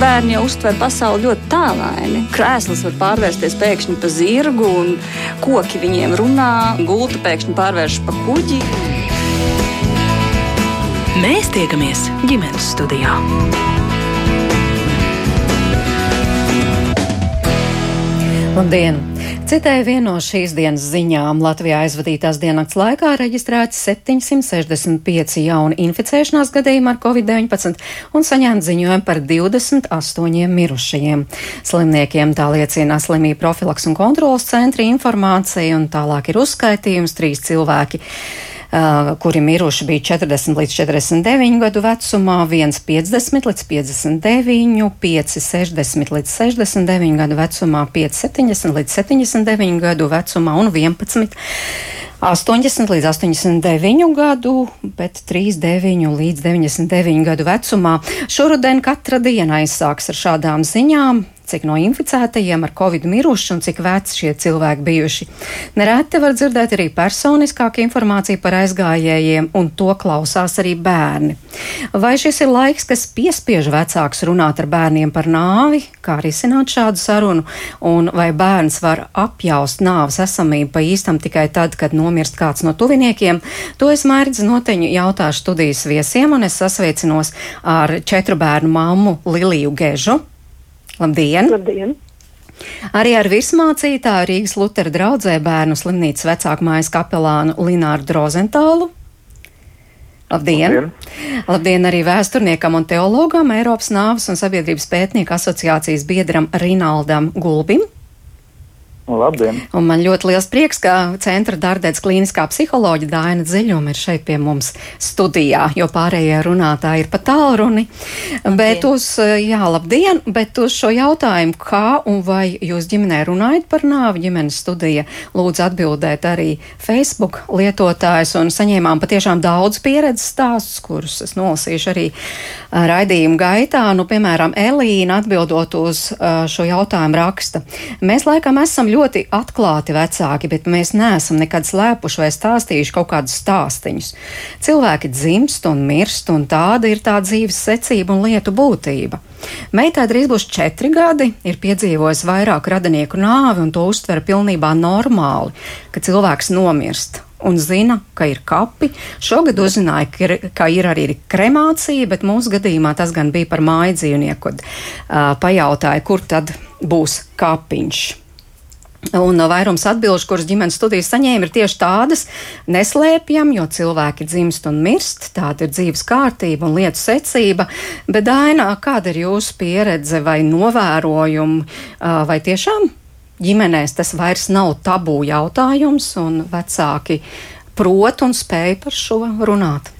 Bērni jau uztver pasauli ļoti tālaini. Krēsls var pārvērsties pēkšņi par zirgu, un koki viņiem runā, gulta pēkšņi pārvēršas par kuģi. Mēs tiekamies ģimenes studijā. Labdien! Citēji vieno no šīs dienas ziņām Latvijā aizvadītās diennakts laikā reģistrēti 765 jauni inficēšanās gadījumi ar covid-19 un saņemt ziņojumu par 28 mirušajiem. Slimniekiem tā liecina slimību profilaks un kontrolas centra informācija un tālāk ir uzskaitījums trīs cilvēki kuri miruši bija 40 līdz 49 gadu vecumā, 1 50 līdz 59, 5 60 līdz 69 gadu vecumā, 5 70 līdz 79 gadu vecumā un 11. 80 līdz 89 gadu, bet 39 līdz 99 gadu vecumā. Šoruden katra diena aizsāks ar šādām ziņām cik no inficētajiem ar covid miruši un cik veci šie cilvēki bijuši. Nereti var dzirdēt arī personiskāku informāciju par aizgājējiem, un to klausās arī bērni. Vai šis ir laiks, kas piespiež vecāks runāt ar bērniem par nāvi, kā risināt šādu sarunu, un vai bērns var apjaust nāves esamību pa īstam tikai tad, kad nomirst kāds no tuviniekiem? To es mērķis noteņu jautāšu studijas viesiem, un es sasveicinos ar četru bērnu mammu Liliju Gežu. Labdien! Labdien. Arī ar virsmācītāju Rīgas Lutera draudzē bērnu slimnīcas vecāku mājas kapelānu Lināru Drozentālu. Labdien! Labdien! Labdien arī vēsturniekam un teologam, Eiropas nāves un sabiedrības pētnieku asociācijas biedram Rinaldam Gulbim. Labdien! Un man ļoti liels prieks, ka centra darbdēts klīniskā psiholoģa Dāna Dziļuma ir šeit pie mums studijā, jo pārējie runātāji ir pa tālruni. Labdien. Bet uz, jā, labdien, bet uz šo jautājumu, kā un vai jūs ģimenē runājat par nāvi, ģimenes studija lūdzu atbildēt arī Facebook lietotājs un saņēmām patiešām daudz pieredzes stāstus, kurus es nolasīšu arī raidījumu gaitā. Nu, piemēram, Elīna atbildot uz šo jautājumu raksta. Mēs laikam esam ļoti ļoti atklāti vecāki, bet mēs neesam nekad slēpuši vai stāstījuši kaut kādus stāstīņus. Cilvēki dzimst un mirst, un tāda ir tā dzīves secība un lietu būtība. Meitai drīz būs četri gadi, ir piedzīvojusi vairāk radinieku nāvi un to uztver pilnībā normāli, ka cilvēks nomirst un zina, ka ir kapi. Šogad uzzināja, ka ir, ka ir arī kremācija, bet mūsu gadījumā tas gan bija par māju dzīvnieku, kad uh, pajautāja, kur tad būs kapiņš. Un vairums atbildžu, kuras ģimenes studijas saņēma, ir tieši tādas neslēpjam, jo cilvēki dzimst un mirst, tāda ir dzīves kārtība un lietu secība. Bet, Dainā, kāda ir jūsu pieredze vai novērojumi, vai tiešām ģimenēs tas vairs nav tabū jautājums un vecāki prot un spēj par šo runāt?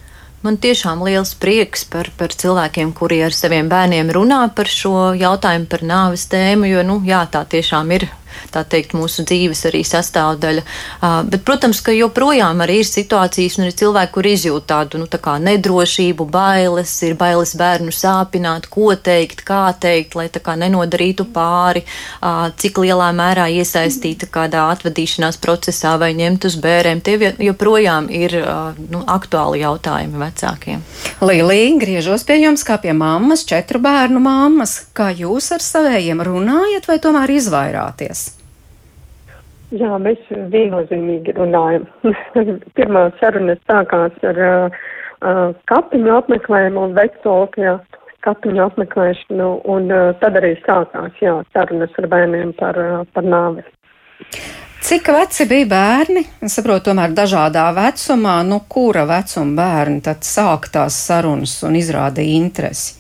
Man tiešām liels prieks par, par cilvēkiem, kuri ar saviem bērniem runā par šo jautājumu, par nāves tēmu, jo, nu, jā, tā tiešām ir tā teikt, mūsu dzīves arī sastāvdaļa. Bet, protams, ka joprojām arī ir situācijas, un ir cilvēki, kur izjūt tādu nu, tā nedrošību, bailes, ir bailes bērnu sāpināt, ko teikt, kā teikt, lai tā kā nenodarītu pāri, cik lielā mērā iesaistīta kādā atvadīšanās procesā vai ņemt uz bērēm. Tie joprojām ir nu, aktuāli jautājumi vecākiem. Līlija, griežos pie jums kā pie mammas, četru bērnu mammas. Kā jūs ar savējiem runājat vai tomēr izvairāties? Jā, mēs viennozīmīgi runājam. Pirmā saruna sākās ar uh, uh, kapiņu apmeklējumu un vecāku kapiņu apmeklēšanu, un uh, tad arī sākās jā, sarunas ar bērniem par, uh, par nāvi. Cik veci bija bērni? Es saprotu, tomēr dažādā vecumā, nu kura vecuma bērni tad sāk tās sarunas un izrādīja interesi?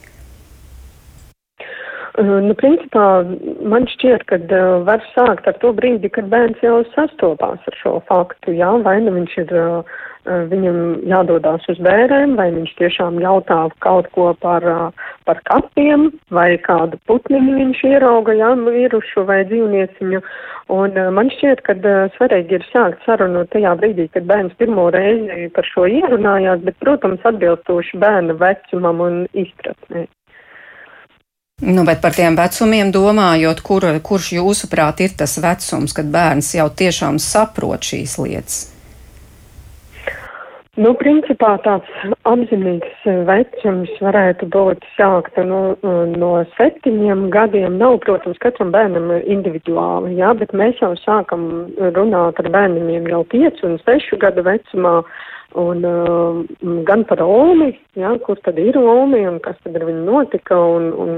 Nu, principā man šķiet, ka uh, var sākt ar to brīdi, kad bērns jau sastopās ar šo faktu, jā, vai nu viņš ir, uh, viņam jādodās uz bērēm, vai viņš tiešām jautā kaut ko par, uh, par kapiem, vai kādu putniņu viņš ierauga, jā, vīrušu vai dzīvnieciņu. Un uh, man šķiet, ka uh, svarīgi ir sākt sarunu tajā brīdī, kad bērns pirmo reizi par šo ierunājās, bet, protams, atbilstoši bērna vecumam un izpratnē. Nu, bet par tiem vecumiem domājot, kur, kurš jūsuprāt ir tas vecums, kad bērns jau tiešām saprot šīs lietas? Nu, principā tāds apzinīgs vecums varētu būt sākt no, no septiņiem gadiem. Nav, protams, katram bērnam individuāli, jā, bet mēs jau sākam runāt ar bērniem jau piecu un sešu gadu vecumā. Un uh, gan par Omi, jā, kur tad ir Omi un kas tad ar viņu notika un, un,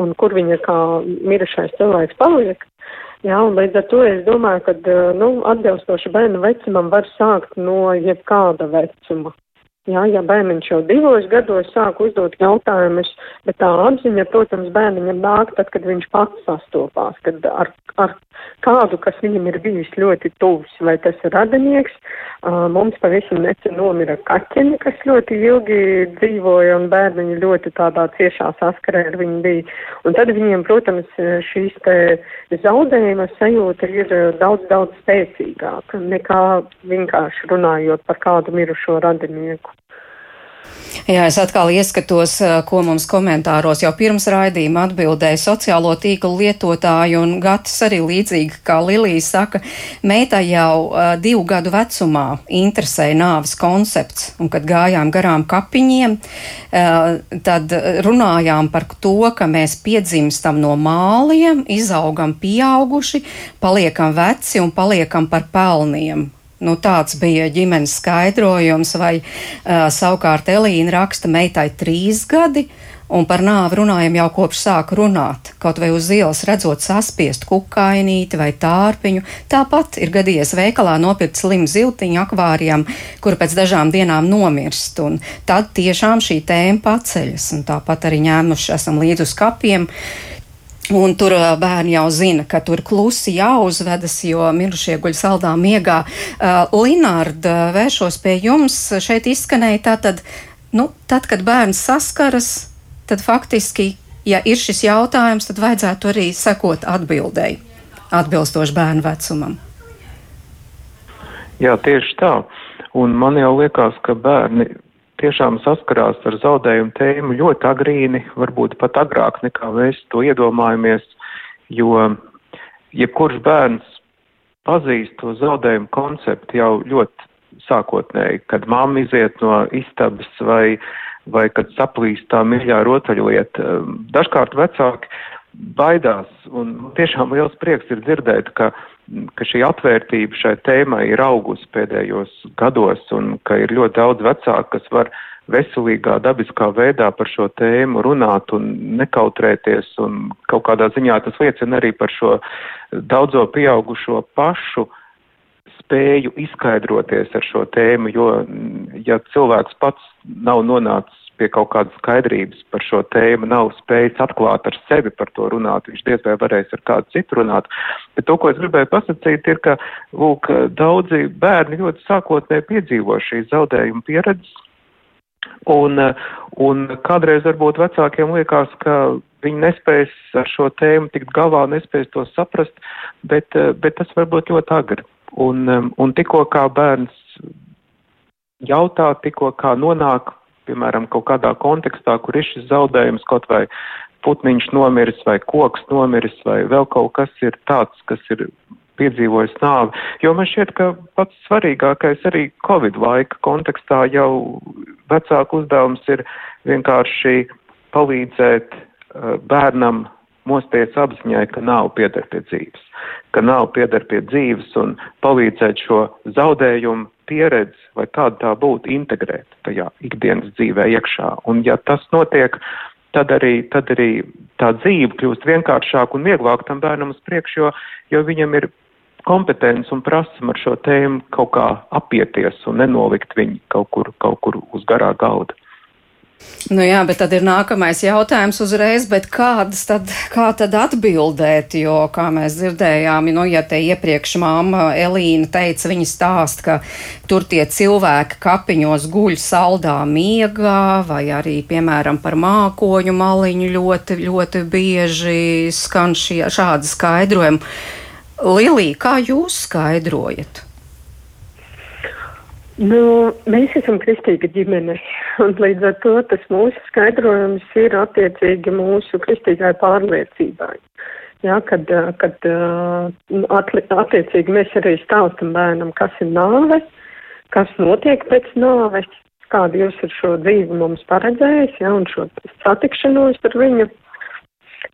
un kur viņa kā mirušais cilvēks paliek. Jā, un līdz ar to es domāju, ka nu, atbilstoši bērnu vecumam var sākt no jebkāda vecuma. Jā, ja bērniņš jau divos gados sāk uzdot jautājumus, bet tā apziņa, protams, bērniņam nāk tad, kad viņš pats sastopās, kad ar, ar kādu, kas viņam ir bijis ļoti tuvs, vai tas ir radinieks. Mums pavisam nesen nomira kaķeni, kas ļoti ilgi dzīvoja, un bērniņi ļoti tādā ciešā saskarē ar viņu bija. Un tad viņiem, protams, šīs te zaudējuma sajūta ir daudz, daudz spēcīgāka nekā vienkārši runājot par kādu mirušo radinieku. Jā, es atkal ieskatos, ko mums komentāros jau pirms raidījuma atbildēja sociālo tīklu lietotāji, un Gatis arī līdzīgi kā Lilija saka, meitai jau uh, divu gadu vecumā interesēja nāves koncepts, un kad gājām garām kapiņiem, uh, tad runājām par to, ka mēs piedzimstam no māliem, izaugam pieauguši, paliekam veci un paliekam par pelniem Nu, tāds bija ģimenes skaidrojums, vai uh, savukārt Elīna raksta meitai trīs gadi, un par nāvi runājam jau kopš sāka runāt. Kaut vai uz ielas redzot saspiest kukainīti vai tārpiņu, tāpat ir gadījies veikalā nopirkt slimu ziltiņu akvārijam, kur pēc dažām dienām nomirst, un tad tiešām šī tēma paceļas, un tāpat arī ņēmuši esam līdz uz kapiem. Un tur bērni jau zina, ka tur klusi jāuzvedas, jo mirušie guļ saldā miegā. Linārda, vēršos pie jums. Šeit izskanēja tātad, nu, tad, kad bērns saskaras, tad faktiski, ja ir šis jautājums, tad vajadzētu arī sekot atbildēji, atbilstoši bērnu vecumam. Jā, tieši tā. Un man jau liekas, ka bērni tiešām saskarās ar zaudējumu tēmu ļoti agrīni, varbūt pat agrāk nekā mēs to iedomājamies, jo jebkurš bērns pazīst to zaudējumu konceptu jau ļoti sākotnēji, kad mamma iziet no istabas vai, vai kad saplīst tā mīļā rotaļlieta. Dažkārt vecāki baidās, un tiešām liels prieks ir dzirdēt, ka ka šī atvērtība šai tēmai ir augusi pēdējos gados un ka ir ļoti daudz vecāku, kas var veselīgā, dabiskā veidā par šo tēmu runāt un nekautrēties, un kaut kādā ziņā tas liecina arī par šo daudzo pieaugušo pašu spēju izskaidroties ar šo tēmu, jo, ja cilvēks pats nav nonācis pie kaut kādas skaidrības par šo tēmu, nav spējis atklāt ar sevi par to runāt, viņš diez vai varēs ar kādu citu runāt. Bet to, ko es gribēju pasakīt, ir, ka, lūk, daudzi bērni ļoti sākotnēji piedzīvo šīs zaudējuma pieredzes. Un, un kādreiz varbūt vecākiem liekas, ka viņi nespēs ar šo tēmu tikt galā, nespēs to saprast, bet, bet tas var būt ļoti agri. Un, un tikko kā bērns jautā, tikko kā nonāk piemēram, kaut kādā kontekstā, kur ir šis zaudējums, kaut vai putniņš nomiris, vai koks nomiris, vai vēl kaut kas ir tāds, kas ir piedzīvojis nāvi. Jo man šķiet, ka pats svarīgākais arī Covid laika kontekstā jau vecāku uzdevums ir vienkārši palīdzēt uh, bērnam mosties apziņai, ka nav pieder pie dzīves, ka nav pieder pie dzīves un palīdzēt šo zaudējumu pieredzi, vai kāda tā būtu, integrēt tajā ikdienas dzīvē iekšā. Un ja tas notiek, tad arī, tad arī tā dzīve kļūst vienkāršāka un vieglāk tam bērnam uz priekšu, jo, jo viņam ir kompetence un prasme ar šo tēmu kaut kā apieties un nenolikt viņu kaut kur, kaut kur uz garā galda. Nu jā, bet tad ir nākamais jautājums uzreiz, bet kādas tad, kā tad atbildēt, jo, kā mēs dzirdējām, nu, ja te iepriekš māma Elīna teica, viņa stāst, ka tur tie cilvēki kapiņos guļ saldā miegā, vai arī, piemēram, par mākoņu maliņu ļoti, ļoti bieži skan šie, šādi skaidrojumi. Lilija, kā jūs skaidrojat? Nu, mēs esam kristīga ģimene, un līdz ar to tas mūsu skaidrojums ir attiecīgi mūsu kristīgai pārliecībai. Jā, kad, kad atli, attiecīgi mēs arī stāstam bērnam, kas ir nāve, kas notiek pēc nāves, kādu jūs ar šo dzīvi mums paredzējis, ja, un šo satikšanos ar viņu.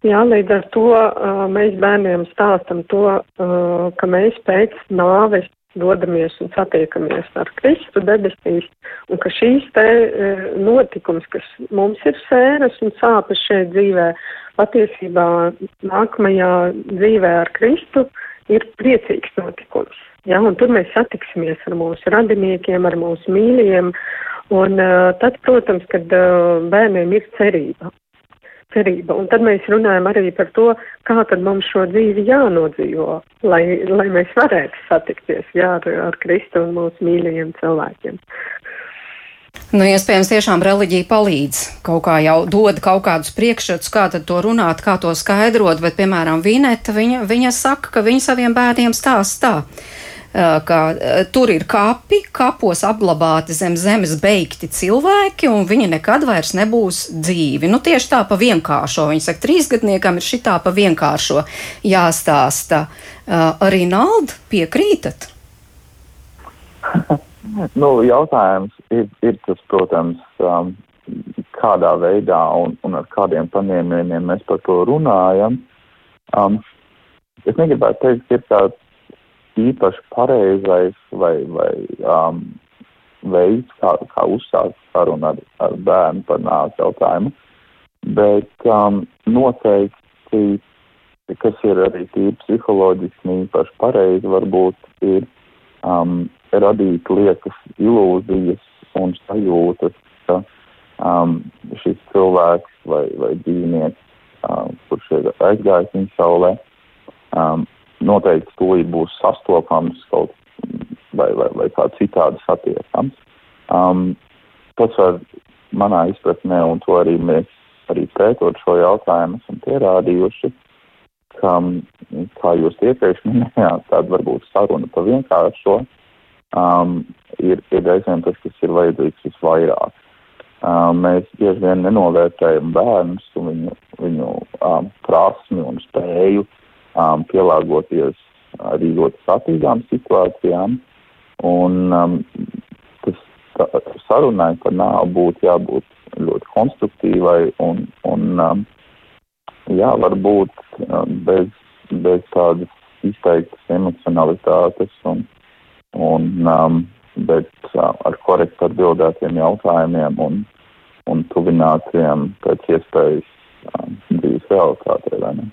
Jā, līdz ar to uh, mēs bērniem stāstam to, ka mēs pēc nāves dodamies un satiekamies ar Kristu debesīs, un ka šīs te uh, notikums, kas mums ir sēras un sāpes šeit dzīvē, patiesībā nākamajā dzīvē ar Kristu ir priecīgs notikums. Ja, un tur mēs satiksimies ar mūsu radiniekiem, ar mūsu mīļajiem, Un uh, tad, protams, kad uh, bērniem ir cerība. Cerība. Un tad mēs runājam arī par to, kā tad mums šo dzīvi jānodzīvo, lai, lai mēs varētu satikties jā, ar, ar Kristu un mūsu mīļajiem cilvēkiem. Nu, iespējams, tiešām reliģija palīdz kaut kā jau dod kaut kādus priekšstats, kā to runāt, kā to skaidrot, bet, piemēram, Vineta, viņa, viņa saka, ka viņa saviem bērniem stāsta tā ka tur ir kapi, kapos apglabāti zem zemes beigti cilvēki, un viņi nekad vairs nebūs dzīvi. Nu, tieši tā pa vienkāršo. Viņi saka, trīsgadniekam ir šitā pa vienkāršo jāstāsta. Arī Nalda piekrītat? nu, jautājums ir, ir tas, protams, um, kādā veidā un, un ar kādiem paņēmieniem mēs par to runājam. Um, es negribētu teikt, ka ir tāds īpaši pareizais vai, vai um, veids, kā, kā uzsākt sarunu ar, ar bērnu par nāves jautājumu, bet um, noteikti, kas ir arī tīri psiholoģiski īpaši pareizi, varbūt ir um, radīt liekas ilūzijas un sajūtas, ka um, šis cilvēks vai, vai dzīvnieks, um, kurš ir aizgājis viņa saulē, um, noteikti tūlīt būs sastopams kaut vai, vai, vai kā citādi satiekams. Um, tas var manā izpratnē, un to arī mēs arī pētot šo jautājumu esam pierādījuši, ka, kā jūs iepriekš minējāt, tāda varbūt saruna pa vienkāršo um, ir, ir reizēm tas, kas ir vajadzīgs visvairāk. Um, mēs bieži vien nenovērtējam bērnus un viņu, viņu um, prasmi un spēju um, pielāgoties arī ļoti satīgām situācijām. Un um, tas tā, sarunai par nāvu būtu jābūt ļoti konstruktīvai un, un um, jā, varbūt um, bez, bez tādas izteiktas emocionalitātes un, un um, bet uh, ar korekti atbildētiem jautājumiem un, un tuvinātiem pēc iespējas um, dzīves realitātei, vai ne?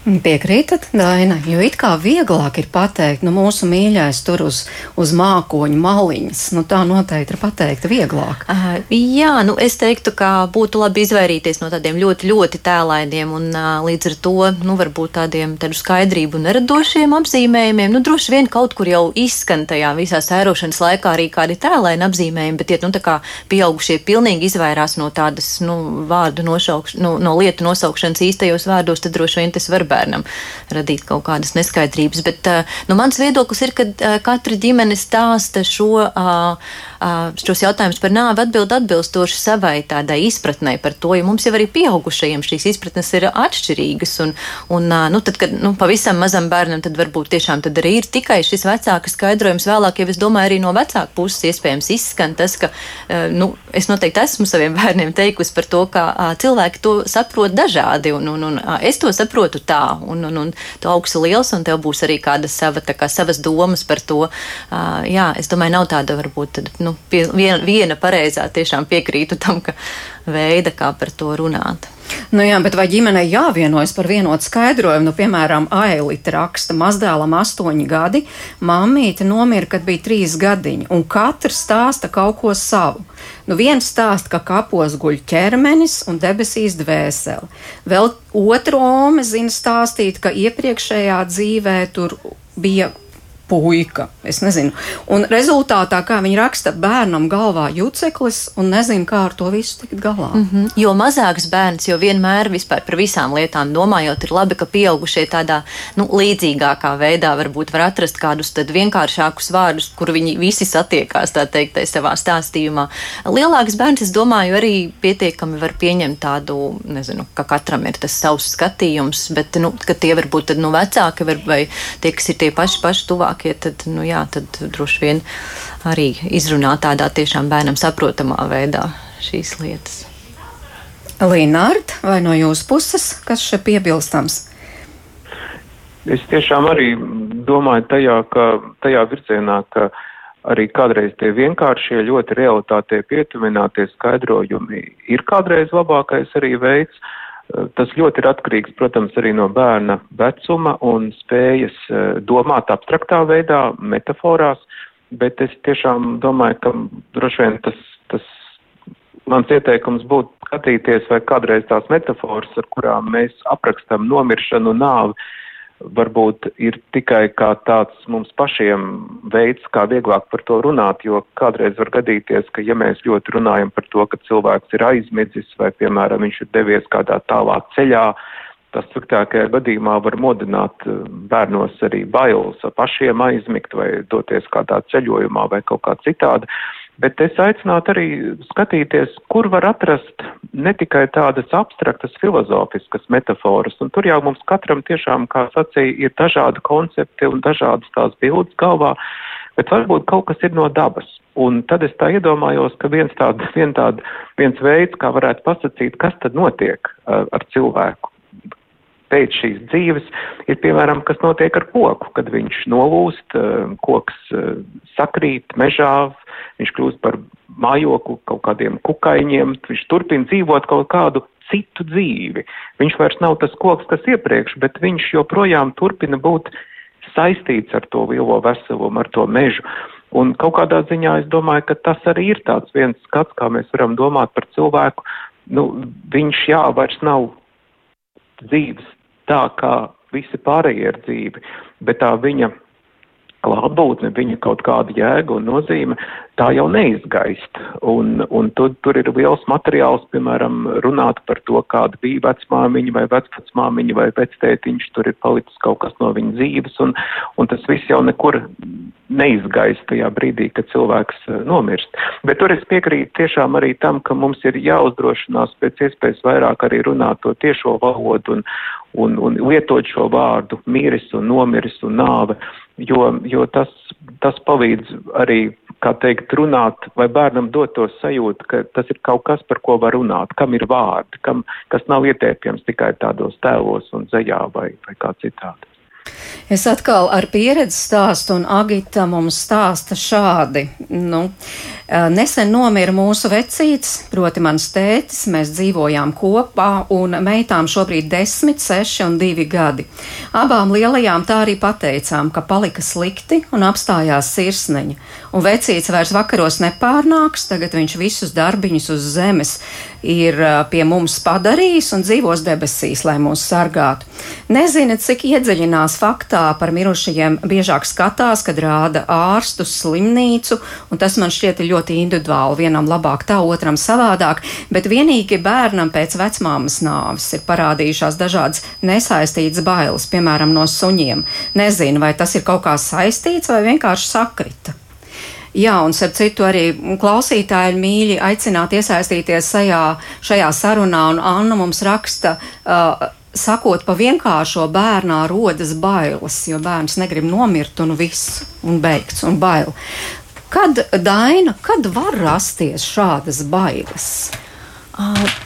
Piekrītat, Daina, jo it kā vieglāk ir pateikt, nu, mūsu mīļais tur uz, uz mākoņu maliņas. Nu, tā noteikti ir pateikt vieglāk. Uh, jā, nu, es teiktu, ka būtu labi izvairīties no tādiem ļoti, ļoti tēlainiem un uh, līdz ar to, nu, varbūt tādiem tādu skaidrību neradošiem apzīmējumiem. Nu, droši vien kaut kur jau izskan tajā visā sērošanas laikā arī kādi tēlaini apzīmējumi, bet, ja, nu, tā kā pieaugušie pilnīgi izvairās no tādas, nu, vārdu nosaukšanas, nu, no lietu nosaukšanas īstajos vārdos, tad droši vien tas var bērnam radīt kaut kādas neskaidrības. Bet eh, nu, mans viedoklis ir, ka eh, katra ģimene stāsta šo, šos jautājumus par nāvi atbild atbilstoši savai tādai izpratnei par to, jo mums jau arī pieaugušajiem šīs izpratnes ir atšķirīgas. Un, un nu, tad, kad nu, pavisam mazam bērnam, tad varbūt tiešām tad arī ir tikai šis vecāka skaidrojums vēlāk, jau es domāju, arī no vecāka puses iespējams izskan tas, ka nu, es noteikti esmu saviem bērniem teikusi par to, ka cilvēki to saprot dažādi, un, un, un es to saprotu tā un, un, un tu augsi liels, un tev būs arī kāda sava, kā, savas domas par to. Jā, es domāju, nav tāda varbūt nu, pie, viena, viena pareizā, tiešām piekrītu tam, ka veida, kā par to runāt. Nu jā, bet vai ģimenei jāvienojas par vienotu skaidrojumu? Nu, piemēram, Ailita raksta, mazdēlam astoņi gadi, mammīte nomira, kad bija trīs gadiņi, un katrs stāsta kaut ko savu. Nu, viens stāsta, ka kapos guļ ķermenis un debesīs dvēseli. Vēl otru ome zina stāstīt, ka iepriekšējā dzīvē tur bija puika. Es nezinu. Un rezultātā, kā viņi raksta, bērnam galvā juceklis un nezinu, kā ar to visu tikt galā. Mm -hmm. Jo mazāks bērns, jo vienmēr vispār par visām lietām domājot, ir labi, ka pieaugušie tādā nu, līdzīgākā veidā varbūt var atrast kādus vienkāršākus vārdus, kur viņi visi satiekās, tā teikt, savā stāstījumā. Lielāks bērns, es domāju, arī pietiekami var pieņemt tādu, nezinu, ka katram ir tas savs skatījums, bet, nu, ka tie varbūt tad, nu, vecāki var, vai tie, kas ir tie paši, paši tuvāk vecākie, tad, nu, jā, tad droši vien arī izrunā tādā tiešām bērnam saprotamā veidā šīs lietas. Līnārd, vai no jūsu puses, kas šeit piebilstams? Es tiešām arī domāju tajā, ka, tajā virzienā, ka arī kādreiz tie vienkāršie, ļoti realitātē pietuvinātie skaidrojumi ir kādreiz labākais arī veids. Tas ļoti ir atkarīgs, protams, arī no bērna vecuma un spējas eh, domāt abstraktā veidā, metaforās, bet es tiešām domāju, ka droši vien tas, tas mans ieteikums būtu skatīties, vai kādreiz tās metaforas, ar kurām mēs aprakstam nomiršanu, nāvi, varbūt ir tikai kā tāds mums pašiem veids, kā vieglāk par to runāt, jo kādreiz var gadīties, ka ja mēs ļoti runājam par to, ka cilvēks ir aizmidzis vai, piemēram, viņš ir devies kādā tālā ceļā, tas sliktākajā gadījumā var modināt eh, bērnos arī bailes pašiem aizmigt vai doties kādā ceļojumā vai kaut kā citādi. Bet es aicinātu arī skatīties, kur var atrast ne tikai tādas abstraktas filozofiskas metaforas, un tur jau mums katram tiešām, kā sacīja, ir dažādi koncepti un dažādas tās bildes galvā, bet varbūt kaut kas ir no dabas. Un tad es tā iedomājos, ka viens, tād, vien tād, viens veids, kā varētu pasakīt, kas tad notiek ar cilvēku pēc šīs dzīves, ir piemēram, kas notiek ar koku, kad viņš nolūst, koks sakrīt mežā, viņš kļūst par mājokli kaut kādiem kukaiņiem, viņš turpina dzīvot kaut kādu citu dzīvi. Viņš vairs nav tas koks, kas iepriekš, bet viņš joprojām turpina būt saistīts ar to lielo veselumu, ar to mežu. Un kaut kādā ziņā es domāju, ka tas arī ir tāds viens skats, kā mēs varam domāt par cilvēku. Nu, viņš jā, vairs nav dzīves tā, kā visi pārējie ir dzīvi, bet tā viņa klātbūtne, viņa kaut kāda jēga un nozīme, tā jau neizgaist. Un, un tur, tur ir liels materiāls, piemēram, runāt par to, kāda bija vecmāmiņa vai vecvecmāmiņa vai vectētiņš, tur ir palicis kaut kas no viņa dzīves, un, un tas viss jau nekur neizgaist tajā brīdī, kad cilvēks eh, nomirst. Bet tur es piekrītu tiešām arī tam, ka mums ir jāuzdrošinās pēc iespējas vairāk arī runāt to tiešo valodu un, un, un lietot šo vārdu miris un nomiris un nāve, jo, jo tas, tas palīdz arī, kā teikt, runāt vai bērnam dot to sajūtu, ka tas ir kaut kas, par ko var runāt, kam ir vārdi, kam, kas nav ietēpjams tikai tādos tēlos un zejā vai, vai kā citādi. Es atkal ar pieredzi stāstu, un Agita mums stāsta šādi. Nu, nesen nomira mūsu vecītis, proti mans tētis, mēs dzīvojām kopā, un meitām šobrīd desmit, seši un divi gadi. Abām lielajām tā arī pateicām, ka palika slikti un apstājās sirsniņa. Un vecītis vairs vakaros nepārnāks, tagad viņš visus darbiņus uz zemes ir pie mums padarījis un dzīvos debesīs, lai mūs sargātu. Nezinu, cik iedziļinās faktā par mirušajiem biežāk skatās, kad rāda ārstus, slimnīcu, un tas man šķiet ļoti individuāli. Vienam labāk tā, otram savādāk, bet vienīgi bērnam pēc vecmāmas nāves ir parādījušās dažādas nesaistītas bailes, piemēram, no suņiem. Nezinu, vai tas ir kaut kā saistīts vai vienkārši sakrita. Jā, un starp citu arī klausītāji mīļi aicināt iesaistīties šajā, šajā sarunā, un Anna mums raksta. Uh, sakot pa vienkāršo bērnā rodas bailes, jo bērns negrib nomirt un viss, un beigts, un bail. Kad daina, kad var rasties šādas bailes?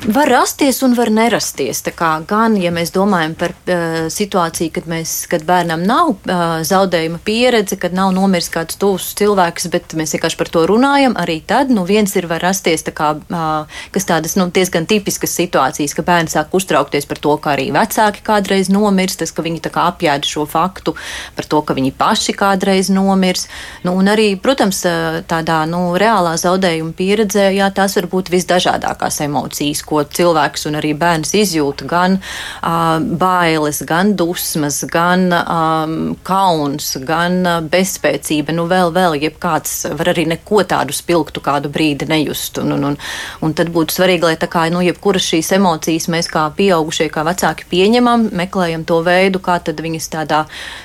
Var rasties un var nerasties. Gan, ja mēs domājam par uh, situāciju, kad, mēs, kad bērnam nav uh, zaudējuma pieredze, kad nav nomiris kāds tuvs cilvēks, bet mēs vienkārši par to runājam, arī tad nu, viens ir var rasties tā kā, uh, tādas nu, diezgan tipiskas situācijas, ka bērns sāk uztraukties par to, ka arī vecāki kādreiz nomirs, tas, ka viņi apjēda šo faktu par to, ka viņi paši kādreiz nomirs. Nu, un arī, protams, tādā nu, reālā zaudējuma pieredzē, jā, tās var būt visdažādākās emocijas emocijas, ko cilvēks un arī bērns izjūta. Gan uh, bailes, gan dusmas, gan um, kauns, gan uh, bezspēcība. Nu, vēl, vēl, jebkāds var arī neko tādu spilgtu kādu brīdi nejust. Un, un, un, un tad būtu svarīgi, lai tā kā, nu, jebkuras šīs emocijas mēs kā pieaugušie, kā vecāki pieņemam, meklējam to veidu, kā tad viņas tādā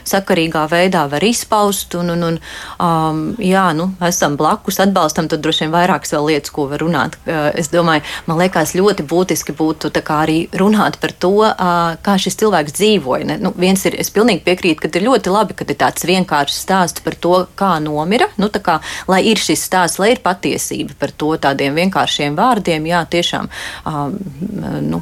sakarīgā veidā var izpaust. Un, un, un, um, jā, nu, esam blakus, atbalstam, tad droši vien vairākas vēl lietas, ko var runāt. Es domāju, man man liekas, ļoti būtiski būtu arī runāt par to, kā šis cilvēks dzīvoja. Nu, viens ir, es pilnīgi piekrītu, ka ir ļoti labi, ka ir tāds vienkāršs stāsts par to, kā nomira. Nu, kā, lai ir šis stāsts, lai ir patiesība par to tādiem vienkāršiem vārdiem, jā, tiešām nu,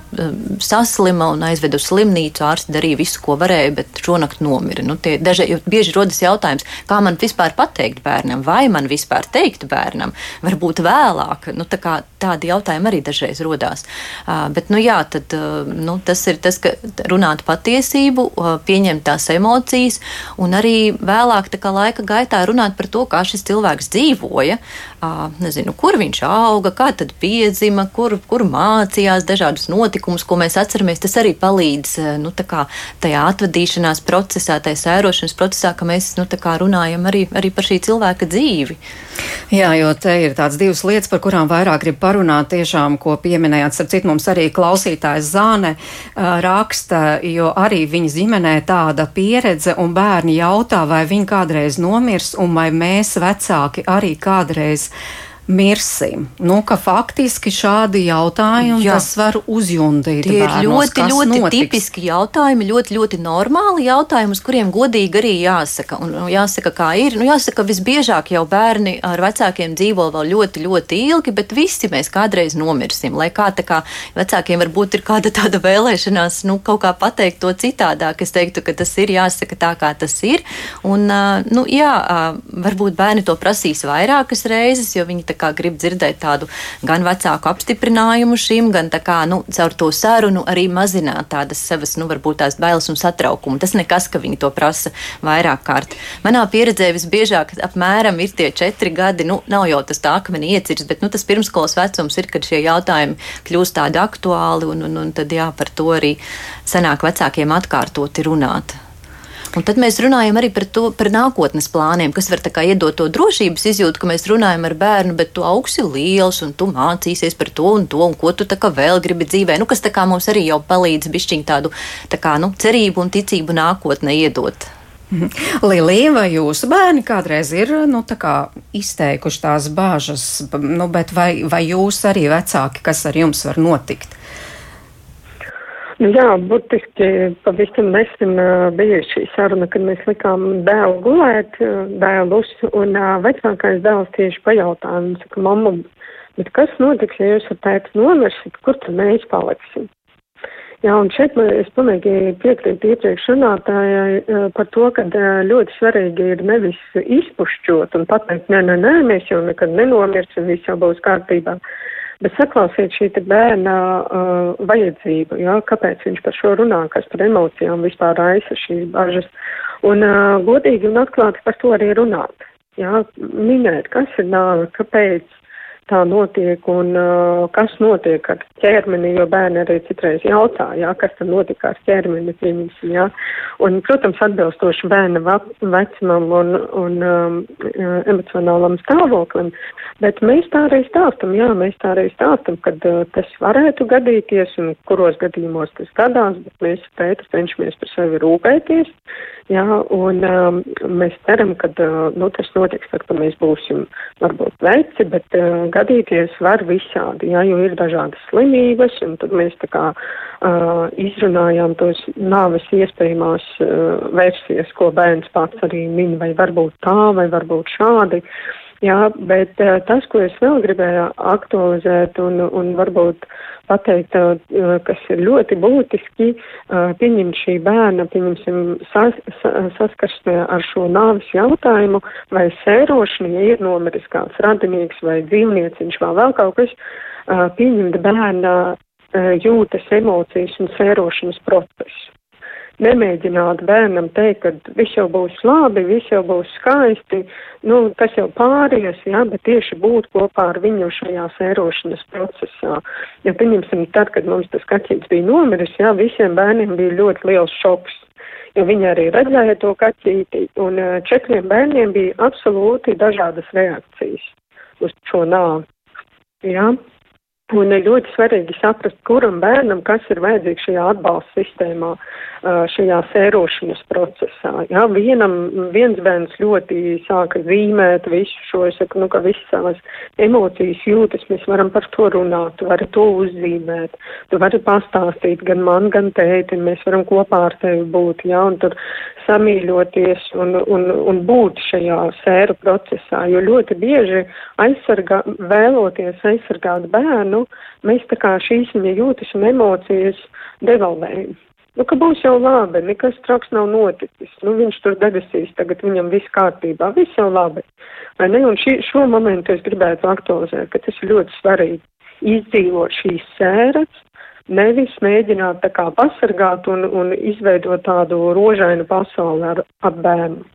saslima un aizveda uz slimnīcu, ārsti darīja visu, ko varēja, bet šonakt nomira. Nu, tie, daži, bieži rodas jautājums, kā man vispār pateikt bērnam, vai man vispār teikt bērnam, varbūt vēlāk. Nu, tā kā, tādi jautājumi arī dažreiz rodās. Uh, bet, nu, jā, tad, nu, tas ir tas, ka runāt patiesību, pieņemt tās emocijas un arī vēlāk, laika gaitā, runāt par to, kā šis cilvēks dzīvoja, nezinu, kur viņš auga, kā tad piedzima, kur, kur mācījās, dažādus notikumus, ko mēs atceramies. Tas arī palīdz nu, kā, tajā atvadīšanās procesā, tajā sērošanas procesā, ka mēs nu, runājam arī, arī par šī cilvēka dzīvi. Jā, jo te ir tādas divas lietas, par kurām vairāk grib parunāt, tiešām, ko pieminējāt. Starp citu, mums arī klausītājs Zāne uh, raksta, jo arī viņa ģimenē tāda pieredze, un bērni jautā, vai viņi kādreiz nomirs, un vai mēs vecāki arī kādreiz mirsim. Nu, faktiski šādi jautājumi Jā. tas var uzjundīt. Tie ir bērnos, ļoti, ļoti notiks. tipiski jautājumi, ļoti, ļoti normāli jautājumi, uz kuriem godīgi arī jāsaka. Un jāsaka, kā ir. Nu, jāsaka, visbiežāk jau bērni ar vecākiem dzīvo vēl ļoti, ļoti ilgi, bet visi mēs kādreiz nomirsim. Lai kā tā kā vecākiem varbūt ir kāda tāda vēlēšanās, nu, kaut kā pateikt to citādāk, es teiktu, ka tas ir jāsaka tā, kā tas ir. Un, nu, jā, varbūt bērni to prasīs vairākas reizes, jo viņi tā kā grib dzirdēt tādu gan vecāku apstiprinājumu šim, gan tā kā, nu, caur to sarunu arī mazināt tādas savas, nu, varbūt tās bailes un satraukumu. Tas nekas, ka viņi to prasa vairāk kārt. Manā pieredzē visbiežāk apmēram ir tie četri gadi, nu, nav jau tas tā akmeni iecirs, bet, nu, tas pirmskolas vecums ir, kad šie jautājumi kļūst tādi aktuāli un, un, un tad, jā, par to arī senāk vecākiem atkārtoti runāt. Un tad mēs runājam arī par, to, par nākotnes plāniem, kas var iedot to drošības izjūtu, ka mēs runājam ar bērnu, bet tu augsi liels un tu mācīsies par to un to, un ko tu vēl gribi dzīvē. Nu, kas mums arī jau palīdz bišķiņ tādu tā kā, nu, cerību un ticību nākotnē iedot. Lilija, vai jūsu bērni kādreiz ir nu, kā izteikuši tās bāžas, nu, vai, vai jūs arī vecāki, kas ar jums var notikt? Nu jā, būtiski pavisam nesen bija šī saruna, kad mēs likām dēlu gulēt, dēlus, un vecākais dēls tieši pajautāja, un saka, mamma, bet kas notiks, ja jūs ar tēti nomirsit, kur tad mēs paliksim? Jā, un šeit man, es pilnīgi piekrītu iepriekš runātājai par to, ka ļoti svarīgi ir nevis izpušķot un pateikt, nē, nē, nē, mēs jau nekad nenomirsim, viss jau būs kārtībā. Uh, Bet saklausiet šī bērna uh, vajadzību, jā, kāpēc viņš par šo runā, kas par emocijām vispār raisa šīs bažas. Un uh, godīgi un atklāti par to arī runāt. Jā, minēt, kas ir nāve, kāpēc, tā notiek un uh, kas notiek ar ķermeni, jo bērni arī citreiz jautā, jā, kas tad notika ar ķermeni, pieņemsim, jā. Un, protams, atbilstoši bērna vecumam un, un um, emocionālam stāvoklim, bet mēs tā arī stāstam, jā, mēs tā arī stāstam, kad uh, tas varētu gadīties un kuros gadījumos tas gadās, bet mēs pēc cenšamies par sevi rūpēties, jā, un um, mēs ceram, ka uh, nu, tas notiks tad, kad mēs būsim varbūt veci, bet uh, gadīties var visādi, jā, jo ir dažādas slimības, un tad mēs tā kā uh, izrunājām tos nāves iespējamās uh, versijas, ko bērns pats arī min, vai varbūt tā, vai varbūt šādi. Jā, bet uh, tas, ko es vēl gribēju aktualizēt un, un varbūt pateikt, kas ir ļoti būtiski, pieņemt šī bērna, pieņemsim, sas, saskarsmē ar šo nāvis jautājumu vai sērošanu, ja ir nomiris kāds radinieks vai dzīvnieciņš vai vēl kaut kas, pieņemt bērna jūtas emocijas un sērošanas procesu nemēģināt bērnam teikt, ka viss jau būs labi, viss jau būs skaisti, nu, tas jau pāries, jā, bet tieši būt kopā ar viņu šajā sērošanas procesā. Ja, pieņemsim, tad, kad mums tas kaķītis bija nomiris, jā, visiem bērniem bija ļoti liels šoks. Jo viņi arī redzēja to kaķīti, un četriem bērniem bija absolūti dažādas reakcijas uz šo nāvi. Jā. Un ir ļoti svarīgi saprast, kuram bērnam kas ir vajadzīgs šajā atbalsta sistēmā, šajā sērošanas procesā. Jā, vienam, viens bērns ļoti sāka zīmēt visu šo, es saku, nu, ka visas savas emocijas jūtas, mēs varam par to runāt, tu vari to uzzīmēt, tu vari pastāstīt gan man, gan tētim, mēs varam kopā ar tevi būt, jā, un tur samīļoties un, un, un būt šajā sēru procesā, jo ļoti bieži aizsargā, vēloties aizsargāt bērnu, mēs tā kā šīs viņa jūtas un emocijas devalvējam. Nu, ka būs jau labi, nekas traks nav noticis. Nu, viņš tur debesīs, tagad viņam viss kārtībā, viss jau labi. Vai ne? Un šī, šo momentu es gribētu aktualizēt, ka tas ir ļoti svarīgi izdzīvot šīs sēras, nevis mēģināt tā kā pasargāt un, un izveidot tādu rožainu pasauli ar, ar bērnu.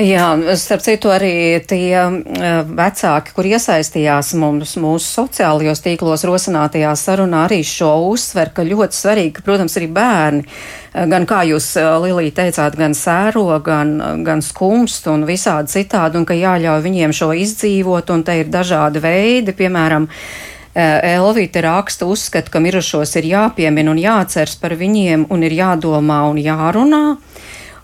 Jā, starp citu arī tie vecāki, kur iesaistījās mums mūsu sociālajos tīklos rosinātajā sarunā, arī šo uzsver, ka ļoti svarīgi, protams, arī bērni, gan kā jūs, Lilija, teicāt, gan sēro, gan, gan skumst un visādi citādi, un ka jāļauj viņiem šo izdzīvot, un te ir dažādi veidi, piemēram, Eh, Elvīte raksta uzskata, ka mirušos ir jāpiemina un jāceras par viņiem un ir jādomā un jārunā.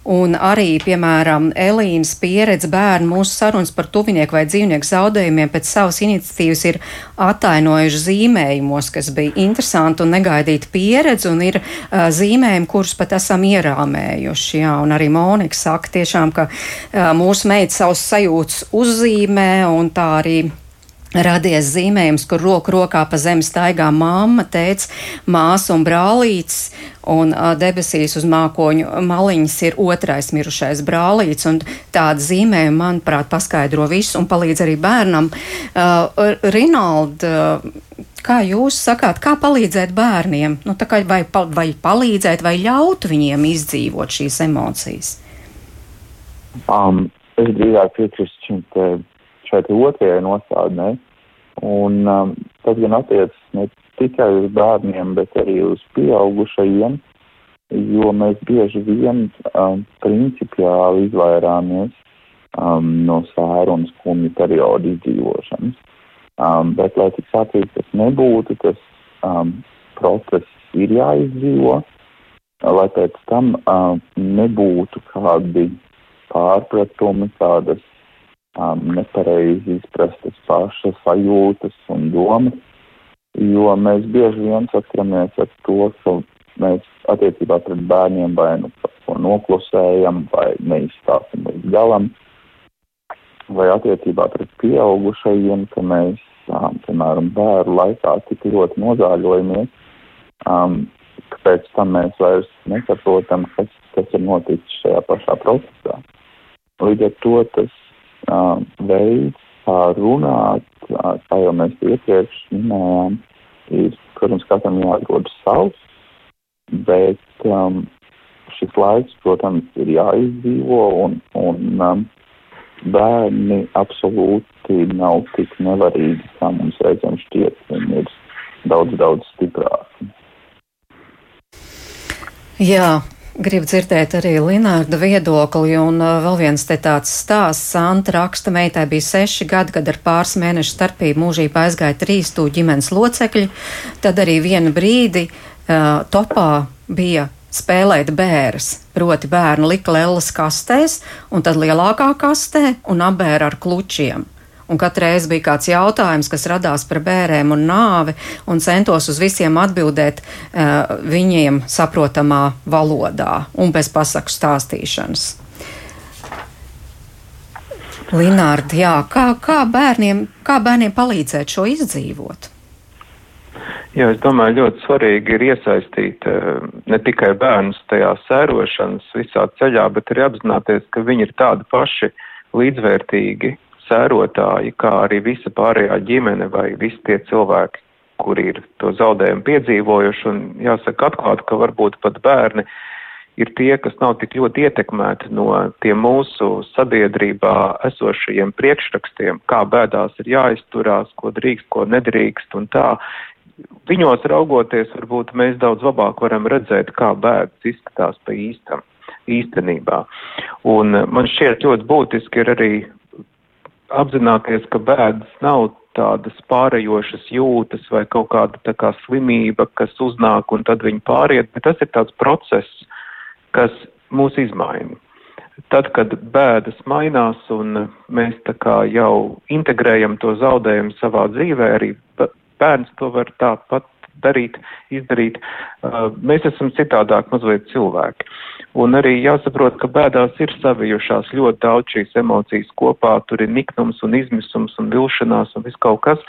Un arī, piemēram, Elīnas pieredze bērnu mūsu sarunas par tuvinieku vai dzīvnieku zaudējumiem pēc savas iniciatīvas ir attainojuši zīmējumos, kas bija interesanti un negaidīta pieredze, un ir uh, zīmējumi, kurus pat esam ierāmējuši. Jā, un arī Monika saka tiešām, ka uh, mūsu meita savus sajūtas uzzīmē, un tā arī radies zīmējums, kur roku rokā pa zemi staigā mamma, tēts, māsa un brālīts, un debesīs uz mākoņu maliņas ir otrais mirušais brālīts, un tāda zīmējuma, manuprāt, paskaidro visu un palīdz arī bērnam. Uh, Rinald, uh, kā jūs sakāt, kā palīdzēt bērniem? Nu, kā vai, vai palīdzēt, vai ļaut viņiem izdzīvot šīs emocijas? Um, es drīzāk piekrītu šim te šai otrajai nostādnē. Un um, tas gan attiecas ne tikai uz bērniem, bet arī uz pieaugušajiem, jo mēs bieži vien um, principiāli izvairāmies um, no sēru un skumju periodu izdzīvošanas. Um, bet, lai tik sacīt, tas nebūtu, tas um, process ir jāizdzīvo, lai pēc tam um, nebūtu kādi pārpratumi, kādas um, nepareizi izprastas pašas sajūtas un domas, jo mēs bieži vien saskaramies ar to, ka mēs attiecībā pret bērniem vai nu ko noklusējam vai neizstāstam līdz galam, vai attiecībā pret pieaugušajiem, ka mēs, um, piemēram, bērnu laikā tik ļoti nozāļojamies, um, ka pēc tam mēs vairs nesaprotam, kas, kas ir noticis šajā pašā procesā. Līdz ar to tas veids, kā runāt, kā jau mēs iepriekš minējām, ir, protams, katram jāatrod savs, bet um, šis laiks, protams, ir jāizdzīvo un, un um, bērni absolūti nav tik nevarīgi, kā mums reizēm šķiet, viņi ir daudz, daudz stiprāki. Jā, Gribu dzirdēt arī Linārda viedokli, un uh, vēl viens te tāds stāsts. Santa raksta, meitai bija seši gadi, kad ar pāris mēnešu starpību mūžībā aizgāja trīs tū ģimenes locekļi. Tad arī vienu brīdi uh, topā bija spēlēt bērns. Proti, bērnu lika lēlas kastēs, un tad lielākā kastē un apbēra ar klučiem un katru reizi bija kāds jautājums, kas radās par bērēm un nāvi, un centos uz visiem atbildēt uh, viņiem saprotamā valodā un bez pasaku stāstīšanas. Linārdi, jā, kā, kā, bērniem, kā bērniem palīdzēt šo izdzīvot? Jā, es domāju, ļoti svarīgi ir iesaistīt uh, ne tikai bērnus tajā sērošanas visā ceļā, bet arī apzināties, ka viņi ir tādi paši līdzvērtīgi sērotāji, kā arī visa pārējā ģimene vai visi tie cilvēki, kuri ir to zaudējumu piedzīvojuši, un jāsaka atklāt, ka varbūt pat bērni ir tie, kas nav tik ļoti ietekmēti no tiem mūsu sabiedrībā esošajiem priekšrakstiem, kā bēdās ir jāizturās, ko drīkst, ko nedrīkst un tā. Viņos raugoties, varbūt mēs daudz labāk varam redzēt, kā bēdas izskatās pa īstam, īstenībā. Un man šķiet ļoti būtiski ir arī apzināties, ka bēdas nav tādas pārējošas jūtas vai kaut kāda tā kā slimība, kas uznāk un tad viņi pāriet, bet tas ir tāds process, kas mūs izmaina. Tad, kad bēdas mainās un mēs tā kā jau integrējam to zaudējumu savā dzīvē, arī bērns to var tāpat darīt, izdarīt. Mēs esam citādāk mazliet cilvēki. Un arī jāsaprot, ka bēdās ir savijušās ļoti daudz šīs emocijas kopā, tur ir niknums un izmisums un vilšanās un viss kaut kas,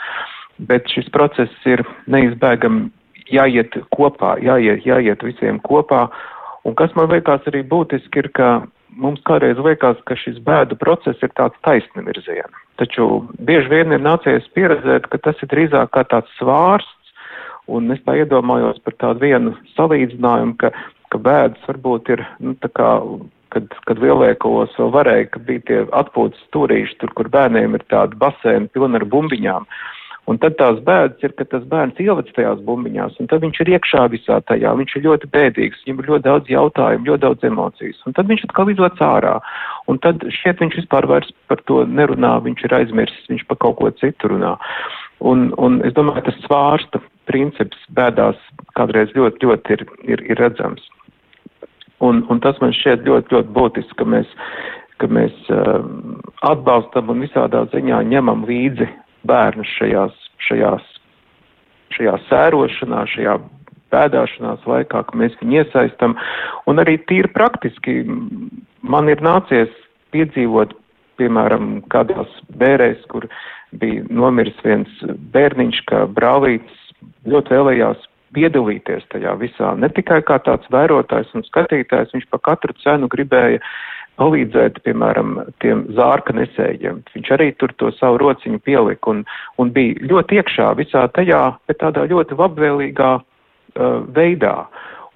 bet šis process ir neizbēgami jāiet kopā, jāiet, jāiet visiem kopā. Un kas man liekas arī būtiski ir, ka mums kādreiz liekas, ka šis bēdu process ir tāds taisnvirziena. Taču bieži vien ir nācies pieredzēt, ka tas ir drīzāk kā tāds svārsts, un es tā iedomājos par tādu vienu salīdzinājumu, ka ka bēdas varbūt ir, nu, tā kā, kad, kad lielveikalos vēl varēja, ka bija tie atpūtas stūrīši, tur, kur bērniem ir tādi basēni pilni ar bumbiņām. Un tad tās bēdas ir, ka tas bērns ielic tajās bumbiņās, un tad viņš ir iekšā visā tajā, viņš ir ļoti bēdīgs, viņam ir ļoti daudz jautājumu, ļoti daudz emocijas, un tad viņš atkal izlec ārā. Un tad šeit viņš vispār vairs par to nerunā, viņš ir aizmirsis, viņš par kaut ko citu runā. Un, un es domāju, tas svārsta princips bēdās kādreiz ļoti, ļoti ir, ir, ir redzams. Un, un tas man šķiet ļoti, ļoti būtiski, ka mēs, ka mēs uh, atbalstam un visādā ziņā ņemam līdzi bērnus šajās, šajās, šajā sērošanā, šajā bēdāšanās laikā, ka mēs viņu iesaistam. Un arī tīri praktiski man ir nācies piedzīvot, piemēram, kādās bērēs, kur bija nomiris viens bērniņš, ka brālītis ļoti vēlējās piedalīties tajā visā. Ne tikai kā tāds vērotājs un skatītājs, viņš pa katru cenu gribēja palīdzēt, piemēram, tiem zārka nesējiem. Viņš arī tur to savu rociņu pielika un, un bija ļoti iekšā visā tajā, bet tādā ļoti labvēlīgā uh, veidā.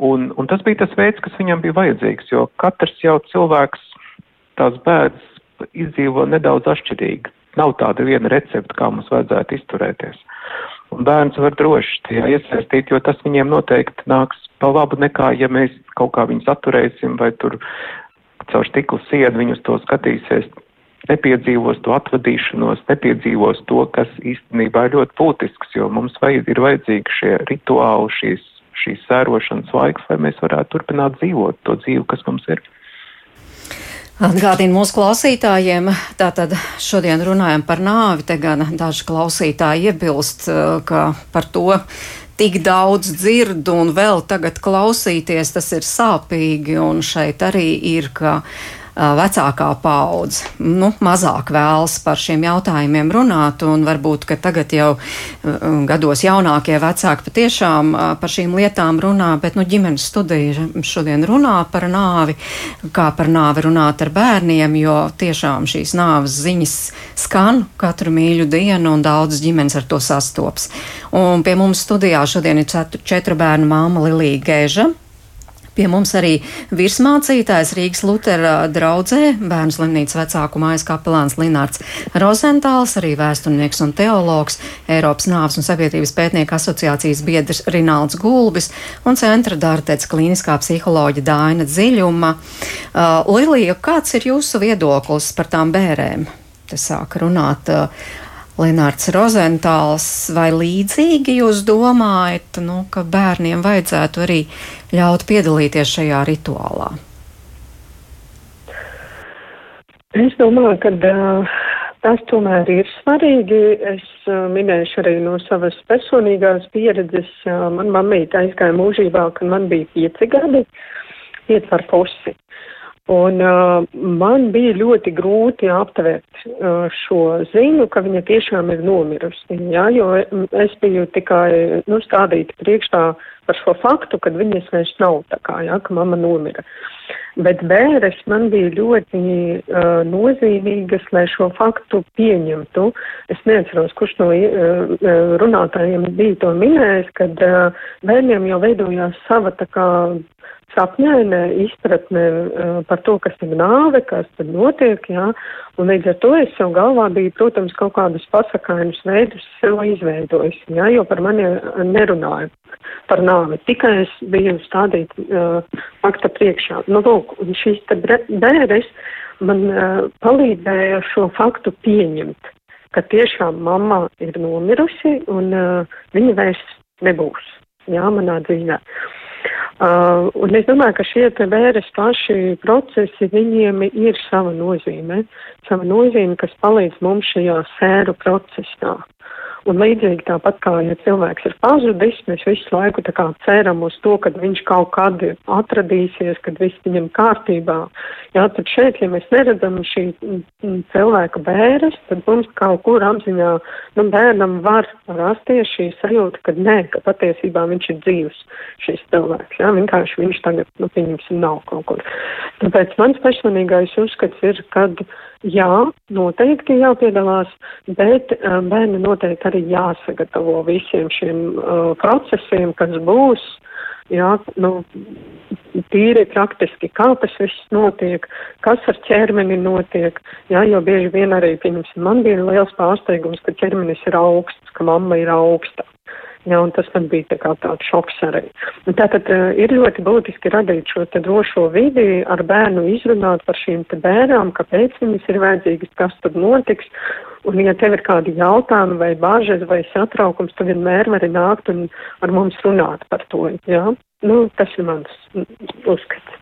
Un, un tas bija tas veids, kas viņam bija vajadzīgs, jo katrs jau cilvēks tās bēdas izdzīvo nedaudz atšķirīgi. Nav tāda viena recepta, kā mums vajadzētu izturēties. Un bērns var droši tajā iesaistīt, jo tas viņiem noteikti nāks pa labu nekā, ja mēs kaut kā viņus atturēsim vai tur caur stiklu siedu viņus to skatīsies, nepiedzīvos to atvadīšanos, nepiedzīvos to, kas īstenībā ir ļoti būtisks, jo mums vajad, ir vajadzīgi šie rituāli, šīs, šīs sērošanas laiks, lai mēs varētu turpināt dzīvot to dzīvi, kas mums ir. Atgādinu mūsu klausītājiem, tātad šodien runājam par nāvi, te gan daži klausītāji iebilst, eh, ka par to tik daudz dzirdu un vēl tagad klausīties, tas ir sāpīgi, un šeit arī ir, ka vecākā paudze nu, mazāk vēlas par šiem jautājumiem runāt, un varbūt, ka tagad jau gados jaunākie vecāki patiešām par šīm lietām runā, bet nu, ģimenes studija šodien runā par nāvi, kā par nāvi runāt ar bērniem, jo tiešām šīs nāves ziņas skan katru mīļu dienu, un daudz ģimenes ar to sastops. Un pie mums studijā šodien ir četru, četru bērnu māma Lilija Gēža. Pie mums arī virsmācītājs Rīgas Lutera draudzē, bērnu slimnīcas vecāku mājas kapelāns Linārds Rozentāls, arī vēsturnieks un teologs, Eiropas nāves un sabiedrības pētnieku asociācijas biedrs Rināls Gulbis un centra dārtec klīniskā psiholoģa Dāina Dziļuma. Uh, Lilija, kāds ir jūsu viedoklis par tām bērēm? Te sāk runāt. Uh, Lenārds Rozentāls, vai līdzīgi jūs domājat, nu, ka bērniem vajadzētu arī ļaut piedalīties šajā rituālā? Es domāju, ka uh, tas tomēr ir svarīgi. Es uh, minēšu arī no savas personīgās pieredzes. Uh, man mammīte aizgāja mūžībā, kad man bija pieci gadi, pieci ar pusi. Un uh, man bija ļoti grūti aptvert uh, šo ziņu, ka viņa tiešām ir nomirusi, jā, jo es biju tikai, nu, stādīta priekšā par šo faktu, ka viņas vairs nav tā kā, jā, ka mama nomira. Bet bēres man bija ļoti uh, nozīmīgas, lai šo faktu pieņemtu. Es neatceros, kurš no uh, runātājiem bija to minējis, kad uh, bērniem jau veidojās sava tā kā sapņaina izpratne uh, par to, kas ir nāve, kas tad notiek, jā, un līdz ar to es sev galvā biju, protams, kaut kādus pasakainus veidus sev izveidojis, jā, jo par mani nerunāju par nāvi, tikai es biju stādīt uh, fakta priekšā. Nu, lūk, un šīs te bēres man uh, palīdzēja šo faktu pieņemt. ka tiešām mamma ir nomirusi un uh, viņa vairs nebūs, jā, manā dzīvē. Uh, un es domāju, ka šie te vēres paši procesi, viņiem ir sava nozīme, sava nozīme, kas palīdz mums šajā sēru procesā. Un līdzīgi tāpat kā, ja cilvēks ir pazudis, mēs visu laiku tā kā ceram uz to, ka viņš kaut kad atradīsies, kad viss viņam kārtībā. Jā, tad šeit, ja mēs neredzam šī cilvēka bēres, tad mums kaut kur apziņā, nu, bērnam var rasties šī sajūta, ka nē, ka patiesībā viņš ir dzīvs, šis cilvēks. Jā, vienkārši viņš tagad, nu, pieņemsim, nav kaut kur. Tāpēc mans personīgais uzskats ir, kad Jā, noteikti jāpiedalās, bet uh, bērni noteikti arī jāsagatavo visiem šiem uh, procesiem, kas būs. Jā, nu, tīri praktiski, kā tas viss notiek, kas ar ķermeni notiek. Jā, jo bieži vien arī, pieņemsim, man bija liels pārsteigums, ka ķermenis ir augsts, ka mamma ir augsta. Ja, un tas man bija tā kā tāds šoks arī. Un tātad uh, ir ļoti būtiski radīt šo te drošo vidi, ar bērnu izrunāt par šīm te bērnām, kāpēc viņas ir vajadzīgas, kas tad notiks. Un, ja tev ir kādi jautājumi vai bažas vai satraukums, tad vienmēr vari nākt un ar mums runāt par to. Ja? Nu, tas ir mans uzskats.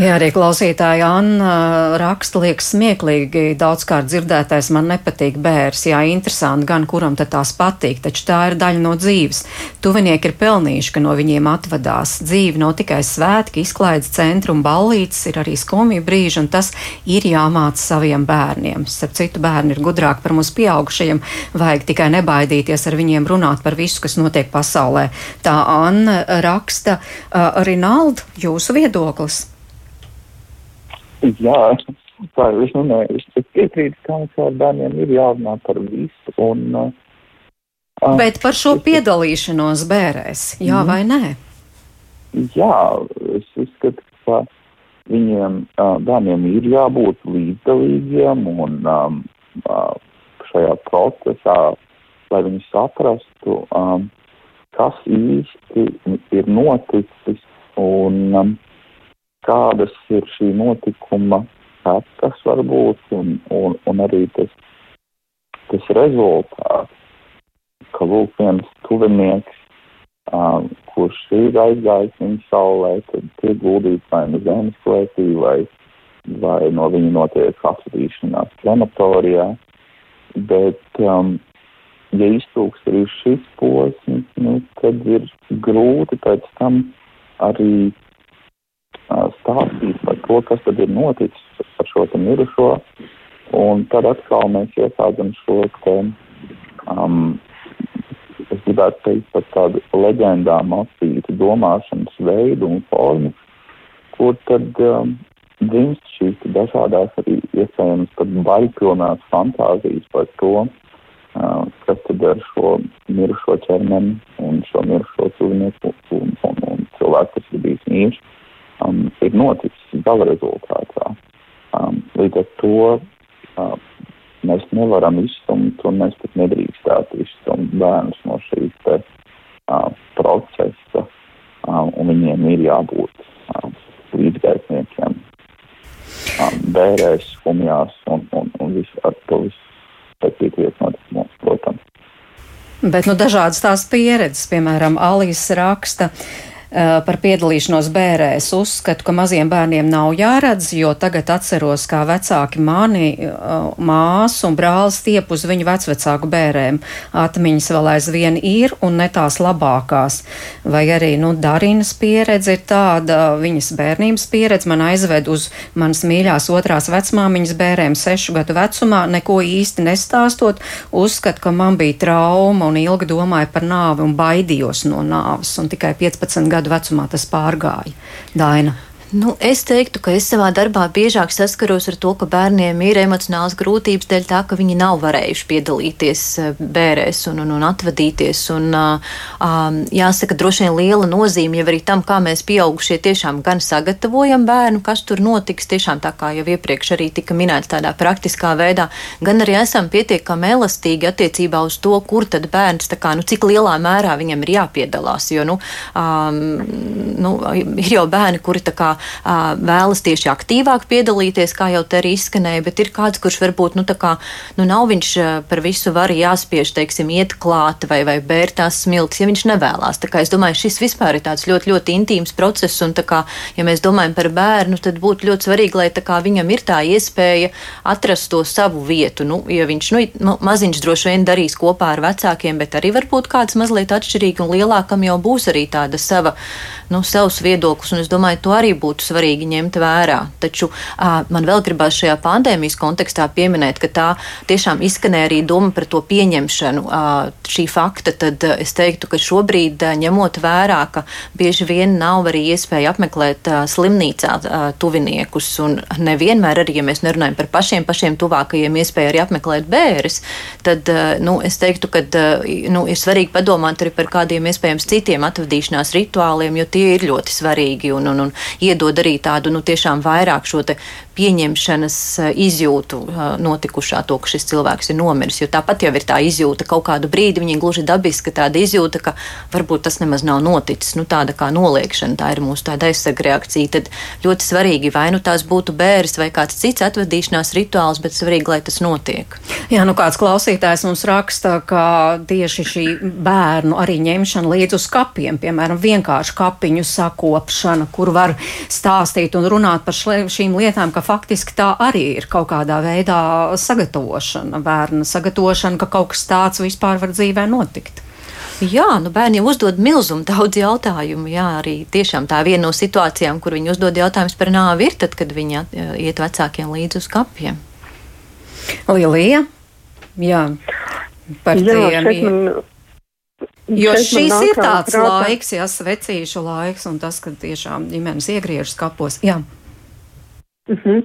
Jā, arī klausītāja Anna raksta, liekas smieklīgi, daudzkārt dzirdētais man nepatīk bērs. Jā, interesanti, gan kuram tad tās patīk, taču tā ir daļa no dzīves. Tuvinieki ir pelnījuši, ka no viņiem atvadās. Dzīve nav tikai svētki, izklaides centri un ballītes, ir arī skumji brīži, un tas ir jāmāca saviem bērniem. Starp citu, bērni ir gudrāki par mums pieaugušajiem, vajag tikai nebaidīties ar viņiem runāt par visu, kas notiek pasaulē. Tā Anna raksta, uh, Rinalda, jūsu viedoklis. Jā, kā jau es minēju, es piekrītu, ka mums ar bērniem ir jārunā par visu. Un, uh, Bet par šo piedalīšanos bērēs, jā mm, vai nē? Jā, es uzskatu, ka viņiem, uh, bērniem ir jābūt līdzdalīgiem un um, uh, šajā procesā, lai viņi saprastu, um, kas īsti ir noticis un um, kādas ir šī notikuma sekas varbūt, un, un, un arī tas, tas rezultāts, ka lūk viens tuvinieks, um, kurš ir aizgājis viņa saulē, tad tiek guldīts vai no zemes klētī, vai, vai no viņa notiek atsūtīšanās krematorijā, bet um, ja iztūks arī šis posms, nu, tad ir grūti pēc tam arī stāstīt par to, kas tad ir noticis ar šo mirušo, un tad atkal mēs iesādzam šo te, um, es gribētu teikt, par tādu leģendām attītu domāšanas veidu un formu, kur tad um, dzimst šīs dažādās arī iespējams pat baļpilnās fantāzijas par to, uh, kas tad ar šo mirušo ķermeni un šo mirušo cilvēku un, un, un cilvēku, kas ir bijis mīļš um, ir noticis gala rezultātā. Um, līdz ar to uh, mēs nevaram izstumt un mēs pat nedrīkstētu izstumt bērnus no šīs te, uh, procesa, uh, un viņiem ir jābūt uh, līdzgaitniekiem uh, bērēs, skumjās un, un, un visu ar to visu saistīties notikumos, protams. Bet nu, dažādas tās pieredzes, piemēram, Alīs raksta, uh, par piedalīšanos bērēs. Uzskatu, ka maziem bērniem nav jāredz, jo tagad atceros, kā vecāki mani eh, māsu un brālis tiep uz viņu vecvecāku bērēm. Atmiņas vēl aizvien ir un ne tās labākās. Vai arī, nu, Darinas pieredze ir tāda, viņas bērnības pieredze man aizved uz manas mīļās otrās vecmāmiņas bērēm sešu gadu vecumā, neko īsti nestāstot. Uzskatu, ka man bija trauma un ilgi domāju par nāvi un baidījos no nāves. Un tikai 15 gadu gadu vecumā tas pārgāja. Daina. Nu, es teiktu, ka es savā darbā biežāk saskaros ar to, ka bērniem ir emocionāls grūtības dēļ tā, ka viņi nav varējuši piedalīties eh, bērēs un, un, un atvadīties. Un, um, jāsaka, droši vien liela nozīme jau arī tam, kā mēs pieaugušie tiešām gan sagatavojam bērnu, kas tur notiks, tiešām tā kā jau iepriekš arī tika minēts tādā praktiskā veidā, gan arī esam pietiekami elastīgi attiecībā uz to, kur tad bērns, kā, nu, cik lielā mērā viņam ir jāpiedalās. Jo, nu, um, nu, ir jau bērni, kuri tā kā vēlas tieši aktīvāk piedalīties, kā jau te arī izskanēja, bet ir kāds, kurš varbūt, nu, kā, nu, nav viņš par visu varu jāspiež, teiksim, iet klāt vai, vai bērt tās smilks, ja viņš kā es domāju, šis vispār ir tāds ļoti, ļoti intīms process, un kā, ja mēs domājam par bērnu, tad būtu ļoti svarīgi, lai kā viņam ir tā iespēja atrast to savu vietu. Nu, ja viņš, nu, nu maziņš droši vien darīs kopā ar vecākiem, bet arī varbūt kāds mazliet atšķirīgi un lielākam jau būs arī tāda sava, nu, savs viedoklis, un es domāju, to arī būtu svarīgi ņemt vērā. Taču man vēl gribās šajā pandēmijas kontekstā pieminēt, ka tā tiešām izskanēja arī doma par to pieņemšanu šī fakta, tad es teiktu, ka šobrīd, ņemot vērā, ka bieži vien nav arī iespēja apmeklēt slimnīcā tuviniekus, un nevienmēr arī, ja mēs nerunājam par pašiem, pašiem tuvākajiem, iespēja arī apmeklēt bērres, tad, nu, es teiktu, ka nu, ir svarīgi padomāt arī par kādiem iespējams citiem atvadīšanās rituāliem, jo tie ir ļoti svarīgi un, un, un iedod arī tādu, nu, tiešām vairāk šo pieņemšanas eh, izjūtu eh, notikušā, to, ka šis cilvēks ir nomiris. Jo tāpat jau ir tā izjūta kaut kādu brīdi, viņa gluži dabiska tāda izjūta, ka varbūt tas nemaz nav noticis. Nu, tāda kā noliekšana, tā ir mūsu tāda aizsarga reakcija. Tad ļoti svarīgi, vai nu tās būtu bērns vai kāds cits atvadīšanās rituāls, bet svarīgi, lai tas notiek. Jā, nu kāds klausītājs mums raksta, ka tieši šī bērnu arī ņemšana līdz uz kapiem, piemēram, vienkārši kapiņu sakopšana, kur var stāstīt un runāt par šīm lietām, ka faktiski tā arī ir kaut kādā veidā sagatavošana, bērna sagatavošana, ka kaut kas tāds vispār var dzīvē notikt. Jā, nu bērniem uzdod milzumu daudz jautājumu. Jā, arī tiešām tā viena no situācijām, kur viņi uzdod jautājumus par nāvi, ir tad, kad viņi iet vecākiem līdzi uz kapiem. Lielija, jā, par jā, tiem. Man... Jo šis ir tāds prātā. laiks, jā, svecīšu laiks, un tas, kad tiešām ģimenes iegriežas kapos. Jā. Mm -hmm.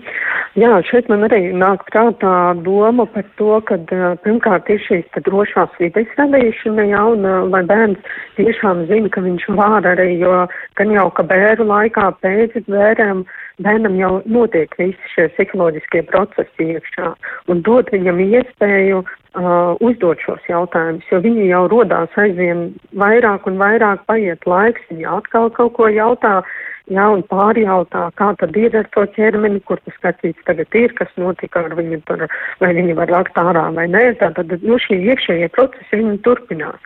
Jā, šeit man arī nāk prātā doma par to, ka pirmkārt ir šīs drošās vides radīšana, jā, un lai bērns tiešām zina, ka viņš var arī, jo gan jau, ka bēru laikā pēc bērēm bērnam jau notiek visi šie psiholoģiskie procesi iekšā, un dot viņam iespēju uh, uzdot šos jautājumus, jo viņi jau rodās aizvien vairāk un vairāk paiet laiks, viņi atkal kaut ko jautā, Jā, un pārjautā, kā tad ir ar to ķermeni, kur tas skatīts tagad ir, kas notika ar viņu tur, vai viņi var lakt ārā vai nē. Tātad, nu, šie iekšējie procesi, viņi turpinās.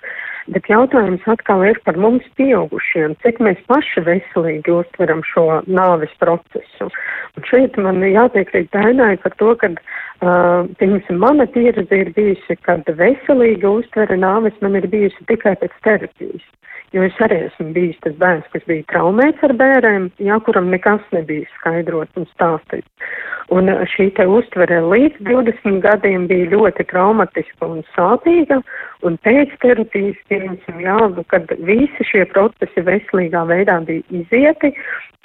Bet jautājums atkal ir par mums pieaugušiem, cik mēs paši veselīgi uztveram šo nāves procesu. Un šeit man jāpiekrīt Dainai par to, ka, piemēram, mana pieredze ir bijusi, kad veselīga uztvere nāves man ir bijusi tikai pēc terapijas. Jo es arī esmu bijis tas bērns, kas bija traumēts ar bērēm, jā, kuram nekas nebija skaidrots un stāstīts. Un šī te uztvere līdz 20 gadiem bija ļoti traumatiska un sāpīga, un pēc terapijas, piemēram, jā, kad visi šie procesi veselīgā veidā bija izieti,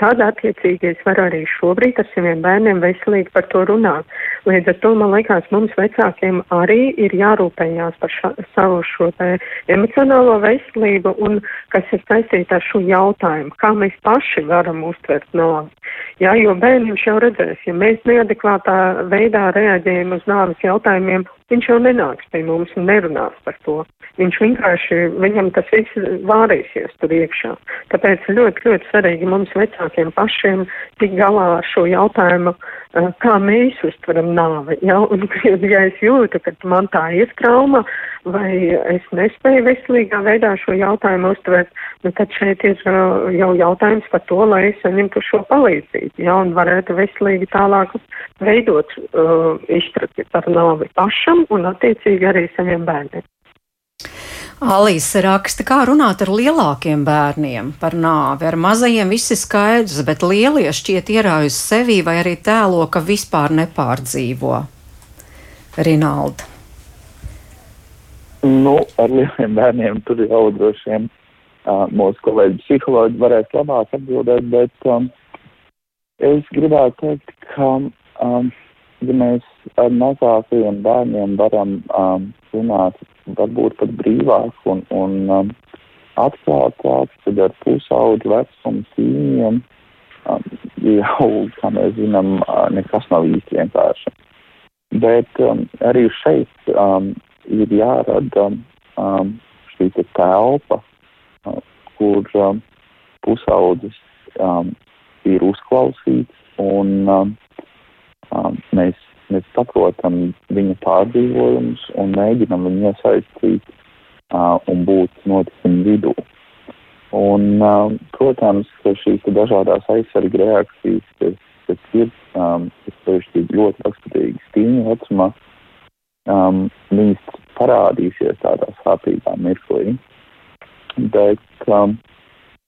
tad attiecīgi es varu arī šobrīd ar saviem bērniem veselīgi par to runāt. Līdz ar to man liekas, mums vecākiem arī ir jārūpējās par ša, savu šo te emocionālo veselību un kas ir saistīta ar šo jautājumu, kā mēs paši varam uztvert nāvi. Jā, jo bērniņš jau redzēs, ja mēs neadekvātā veidā reaģējam uz nāves jautājumiem, viņš jau nenāks pie mums un nerunās par to. Viņš vienkārši, viņam tas viss vārīsies tur iekšā. Tāpēc ļoti, ļoti svarīgi mums vecākiem pašiem tik galā ar šo jautājumu, eh, kā mēs uztveram nāvi. Ja? Un, ja es jūtu, ka man tā ir trauma, vai es nespēju veselīgā veidā šo jautājumu uztvert, nu tad šeit ir uh, jau jautājums par to, lai es saņemtu šo palīdzību, ja, un varētu veselīgi tālāk veidot uh, izpratni par nāvi pašam un attiecīgi arī saviem bērniem. Alīsa raksta, kā runāt ar lielākiem bērniem par nāvi. Ar mazajiem viss ir skaidrs, bet lielie šķiet ieraujas sevī vai arī tēlo, ka vispār nepārdzīvo. Rinalda. Nu, ar lieliem bērniem tur jau droši vien uh, mūsu kolēģi psiholoģi varēs labāk atbildēt, bet um, es gribētu teikt, ka, um, ja mēs ar mazākajiem bērniem varam um, runāt varbūt pat brīvāk un, un um, atklātāk, tad ar pusauģu vecumu cīņiem um, jau, kā mēs zinām, uh, nekas nav īsti vienkārši. Bet um, arī šeit um, ir jārada um, šī telpa, uh, kur um, pusaudzis um, ir uzklausīts un um, um, mēs, mēs saprotam viņa pārdzīvojumus un mēģinam viņu iesaistīt uh, un būt notikumu vidū. Un, uh, protams, ka šīs dažādās aizsarga reakcijas, kas, kas ir, um, ļoti raksturīgas tīņa vecumā, um, viņas parādīsies tādā sāpīgā mirklī. Bet, um,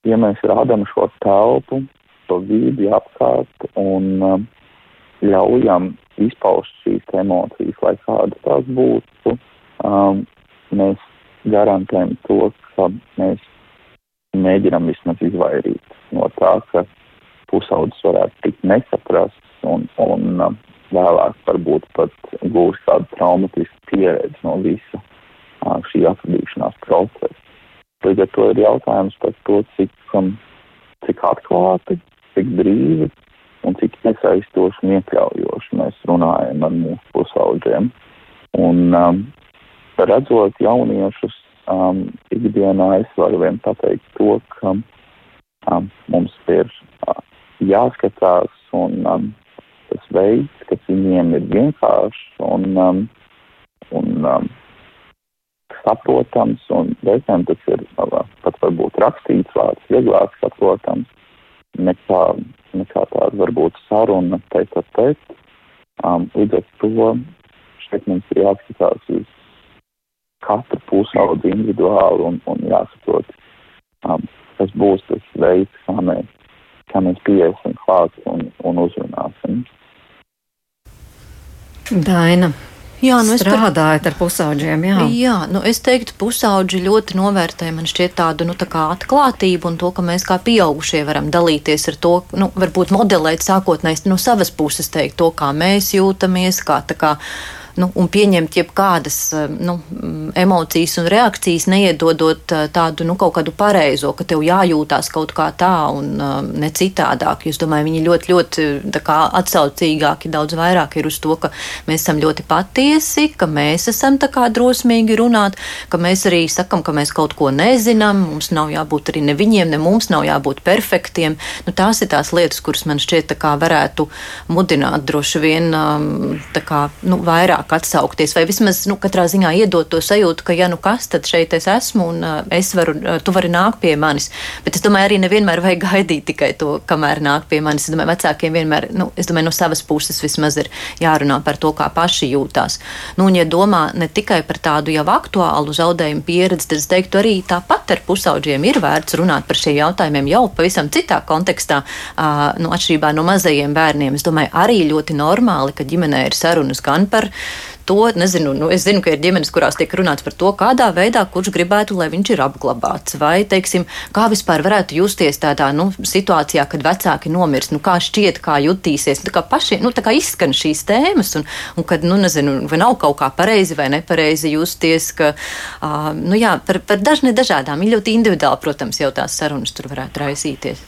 ja mēs rādām šo telpu, to vidi apkārt un um, ļaujam izpaust šīs emocijas, lai kādas tās būtu, um, mēs garantējam to, ka mēs mēģinam vismaz izvairīt no tā, ka pusaudzis varētu tikt nesaprasts un, un um, vēlāk varbūt pat gūs tādu traumatisku pieredzi no visa uh, šī atradīšanās procesa. Līdz ar to ir jautājums par to, cik, um, cik atklāti, cik brīvi un cik iesaistoši un iekļaujoši mēs runājam ar mūsu pusaudžiem. Un um, redzot jauniešus um, ikdienā, es varu vien pateikt to, ka um, mums ir uh, jāskatās un um, tas veids, kas viņiem ir vienkāršs un, um, un um, saprotams, un reizēm tas ir uh, pat varbūt rakstīts vārds, vieglāk saprotams, nekā, nekā tāda varbūt saruna teikt ar teikt. Um, līdz ar to šeit mums ir jāskatās uz katru pusaudzi individuāli un, un jāsaprot, um, kas būs tas veids, kā mēs, kā mēs pieiesim klāt un, un uzrunāsim. Daina. Jā, nu strādājot par... ar pusaudžiem. Jā, jā nu es teiktu, pusaudži ļoti novērtē man šķiet tādu nu, tā atklātību un to, ka mēs kā pieaugušie varam dalīties ar to, nu, varbūt modelēt sākotnēji no savas puses teikt to, kā mēs jūtamies, kā tā kā nu, un pieņemt jebkādas eh, nu, emocijas un reakcijas, neiedodot eh, tādu nu, kaut kādu pareizo, ka tev jājūtās kaut kā tā un uh, ne citādāk. Es domāju, viņi ļoti, ļoti atsaucīgāki daudz vairāk ir uz to, ka mēs esam ļoti patiesi, ka mēs esam tā kā drosmīgi runāt, ka mēs arī sakam, ka mēs kaut ko nezinām, mums nav jābūt arī ne viņiem, ne mums nav jābūt perfektiem. Nu, tās ir tās lietas, kuras man šķiet kā, varētu mudināt droši vien um, kā, nu, vairāk vairāk atsaukties, vai vismaz nu, katrā ziņā iedot to sajūtu, ka, ja nu kas, tad šeit es esmu un es varu, tu vari nākt pie manis. Bet es domāju, arī nevienmēr vajag gaidīt tikai to, kamēr nāk pie manis. Es domāju, vecākiem vienmēr, nu, es domāju, no savas puses vismaz ir jārunā par to, kā paši jūtās. Nu, un, ja domā ne tikai par tādu jau aktuālu zaudējumu pieredzi, tad es teiktu arī tāpat ar pusauģiem ir vērts runāt par šiem jautājumiem jau pavisam citā kontekstā, nu, atšķirībā no mazajiem bērniem. Es domāju, arī ļoti normāli, ka ģimenē ir sarunas gan par to, nezinu, nu, es zinu, ka ir ģimenes, kurās tiek runāts par to, kādā veidā kurš gribētu, lai viņš ir apglabāts. Vai, teiksim, kā vispār varētu justies tādā nu, situācijā, kad vecāki nomirst, nu, kā šķiet, kā jutīsies. Tā kā paši, nu, tā kā izskan šīs tēmas, un, un kad, nu, nezinu, vai nav kaut kā pareizi vai nepareizi justies, ka, uh, nu, jā, par, par dažne dažādām, ir ļoti individuāli, protams, jau tās sarunas tur varētu raisīties.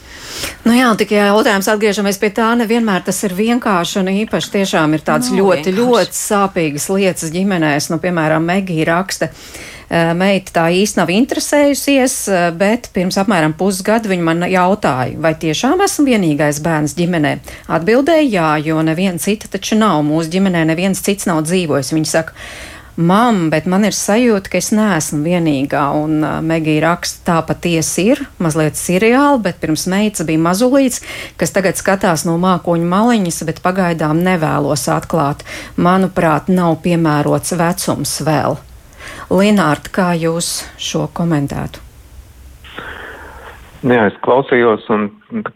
Nu jā, tikai jautājums atgriežamies pie tā, nevienmēr tas ir vienkārši un īpaši tiešām ir tāds no, ļoti, vienkārši. ļoti sāpīgas lietas ģimenēs. Nu, piemēram, Megija raksta. Meita tā īsti nav interesējusies, bet pirms apmēram pusgada viņa man jautāja, vai tiešām esmu vienīgais bērns ģimenē. Atbildēja, jā, jo neviena cita taču nav. Mūsu ģimenē neviens cits nav dzīvojis. Viņa saka, Mam, bet man ir sajūta, ka es neesmu vienīgā. Un uh, Megija raksta, tā patiesi ir, mazliet seriāli, bet pirms meitas bija mazulīts, kas tagad skatās no mākoņu maliņas, bet pagaidām nevēlos atklāt. Manuprāt, nav piemērots vecums vēl. Linārd, kā jūs šo komentētu? Jā, es klausījos, un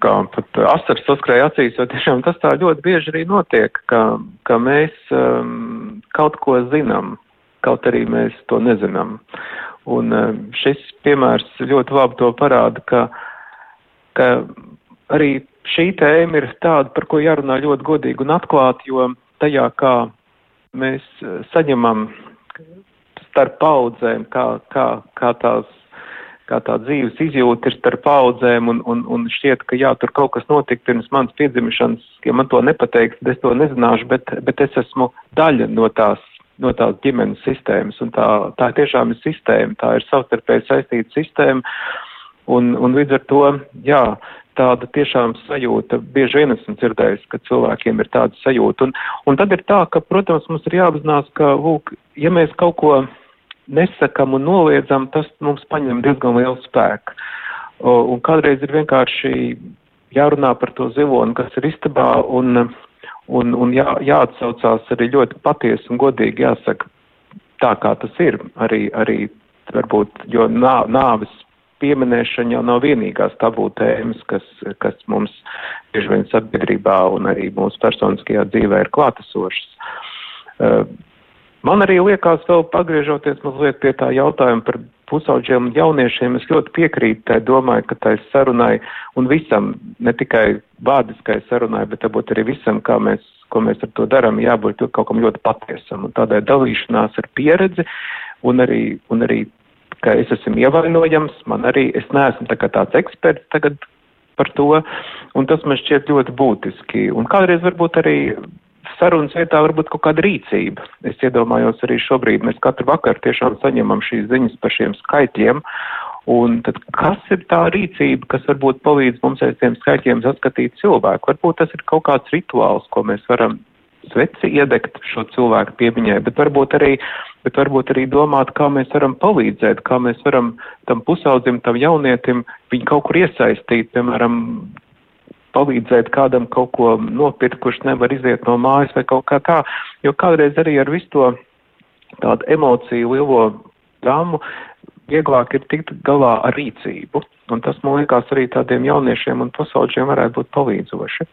kā pat asars saskrēja acīs, jo tiešām tas tā ļoti bieži arī notiek, ka, ka mēs um, kaut ko zinām, kaut arī mēs to nezinām. Un eh, šis piemērs ļoti labi to parāda, ka, ka arī šī tēma ir tāda, par ko jārunā ļoti godīgi un atklāti, jo tajā, kā mēs eh, saņemam starp paudzēm, kā, kā, kā tās kā tā dzīves izjūta ir starp paudzēm un, un, un šķiet, ka jā, tur kaut kas notika pirms manas piedzimšanas, ja man to nepateiks, es to nezināšu, bet, bet es esmu daļa no tās no tās ģimenes sistēmas. Un tā, tā tiešām ir sistēma, tā ir savstarpēji saistīta sistēma. Un, un līdz ar to, jā, tāda tiešām sajūta, bieži vien esmu dzirdējis, ka cilvēkiem ir tāda sajūta. Un, un tad ir tā, ka, protams, mums ir jāapzinās, ka, lūk, ja mēs kaut ko nesakam un noliedzam, tas mums paņem diezgan lielu spēku. Un kādreiz ir vienkārši jārunā par to ziloni, kas ir istabā, un, un, un jā, jāatsaucās arī ļoti patiesi un godīgi jāsaka tā, kā tas ir. Arī, arī varbūt, jo nā, nāves pieminēšana jau nav vienīgās tabū tēmas, kas, kas mums bieži vien sabiedrībā un arī mūsu personiskajā dzīvē ir klātesošas. Uh, man arī liekas, vēl pagriežoties mazliet pie tā jautājuma par pusauģiem un jauniešiem, es ļoti piekrītu tai domāju, ka tai sarunai un visam, ne tikai vārdiskai sarunai, bet varbūt arī visam, kā mēs, ko mēs ar to darām, jābūt kaut kam ļoti patiesam. Un tādai dalīšanās ar pieredzi un arī, un arī ka es esmu ievainojams, man arī, es neesmu tā kā tāds eksperts tagad par to, un tas man šķiet ļoti būtiski. Un kādreiz varbūt arī sarunas vietā varbūt kaut kāda rīcība. Es iedomājos arī šobrīd, mēs katru vakaru tiešām saņemam šīs ziņas par šiem skaitļiem, un tad kas ir tā rīcība, kas varbūt palīdz mums aiz tiem skaitļiem saskatīt cilvēku? Varbūt tas ir kaut kāds rituāls, ko mēs varam sveci iedegt šo cilvēku piemiņai, bet varbūt arī bet varbūt arī domāt, kā mēs varam palīdzēt, kā mēs varam tam pusaudzim, tam jaunietim viņu kaut kur iesaistīt, piemēram, palīdzēt kādam kaut ko nopirkt, kurš nevar iziet no mājas vai kaut kā tā, jo kādreiz arī ar visu to tādu emociju lielo gamu vieglāk ir tikt galā ar rīcību, un tas, man liekas, arī tādiem jauniešiem un pusauģiem varētu būt palīdzoši.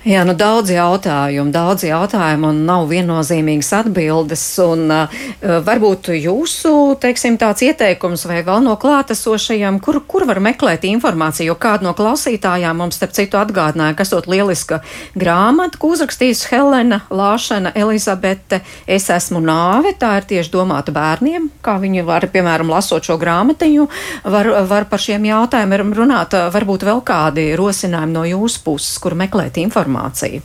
Jā, nu daudz jautājumu, daudz jautājumu un nav viennozīmīgas atbildes. Un, uh, varbūt jūsu, teiksim, tāds ieteikums vai vēl no klātesošajiem, kur, kur var meklēt informāciju, jo kāda no klausītājām mums, starp citu, atgādināja, ka esot lieliska grāmata, ko uzrakstījis Helena Lāšana Elizabete, Es esmu nāve, tā ir tieši domāta bērniem, kā viņi var, piemēram, lasot šo grāmatiņu, var, var par šiem jautājumiem runāt. Varbūt vēl kādi rosinājumi no jūsu puses, kur meklēt informāciju informāciju?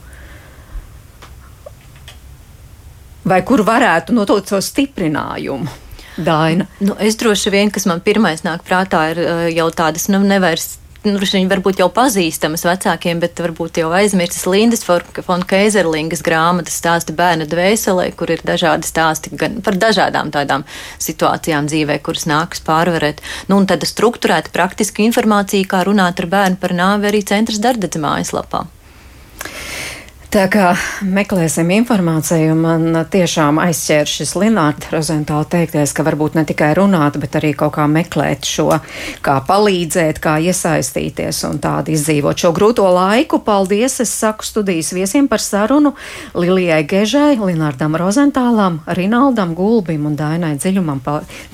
Vai kur varētu notot savu stiprinājumu? Daina. Nu, es droši vien, kas man pirmais nāk prātā, ir uh, jau tādas nu, nevairs nu, viņi varbūt jau pazīstamas vecākiem, bet varbūt jau aizmirstas Lindas Fonkeizerlingas grāmatas stāsti bērna dvēselē, kur ir dažādi stāsti gan par dažādām tādām situācijām dzīvē, kuras nākas pārvarēt. Nu, un tāda strukturēta praktiska informācija, kā runāt ar bērnu par nāvi arī centras darbdedze mājaslapā. Tā kā meklēsim informāciju, man tiešām aizķēra šis Linārda Rozentāla teiktais, ka varbūt ne tikai runāt, bet arī kaut kā meklēt šo, kā palīdzēt, kā iesaistīties un tādu izdzīvot šo grūto laiku. Paldies, es saku studijas viesiem par sarunu Lilijai Gežai, Linārdam Rozentālam, Rinaldam Gulbim un Dainai Dziļumam.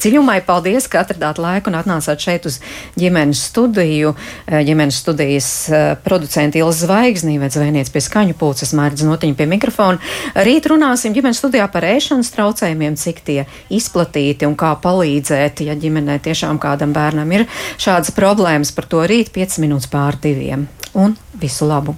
Dziļumai paldies, ka atradāt laiku un atnācāt šeit uz ģimenes studiju. Ģimenes studijas eh, producenti Ilza Zvaigznī, vai zvejniec pie skaņu pulca es mērķis notiņu pie mikrofona. Rīt runāsim ģimenes studijā par ēšanas traucējumiem, cik tie izplatīti un kā palīdzēt, ja ģimenē tiešām kādam bērnam ir šādas problēmas. Par to rīt 5 minūtes pār diviem. Un visu labu!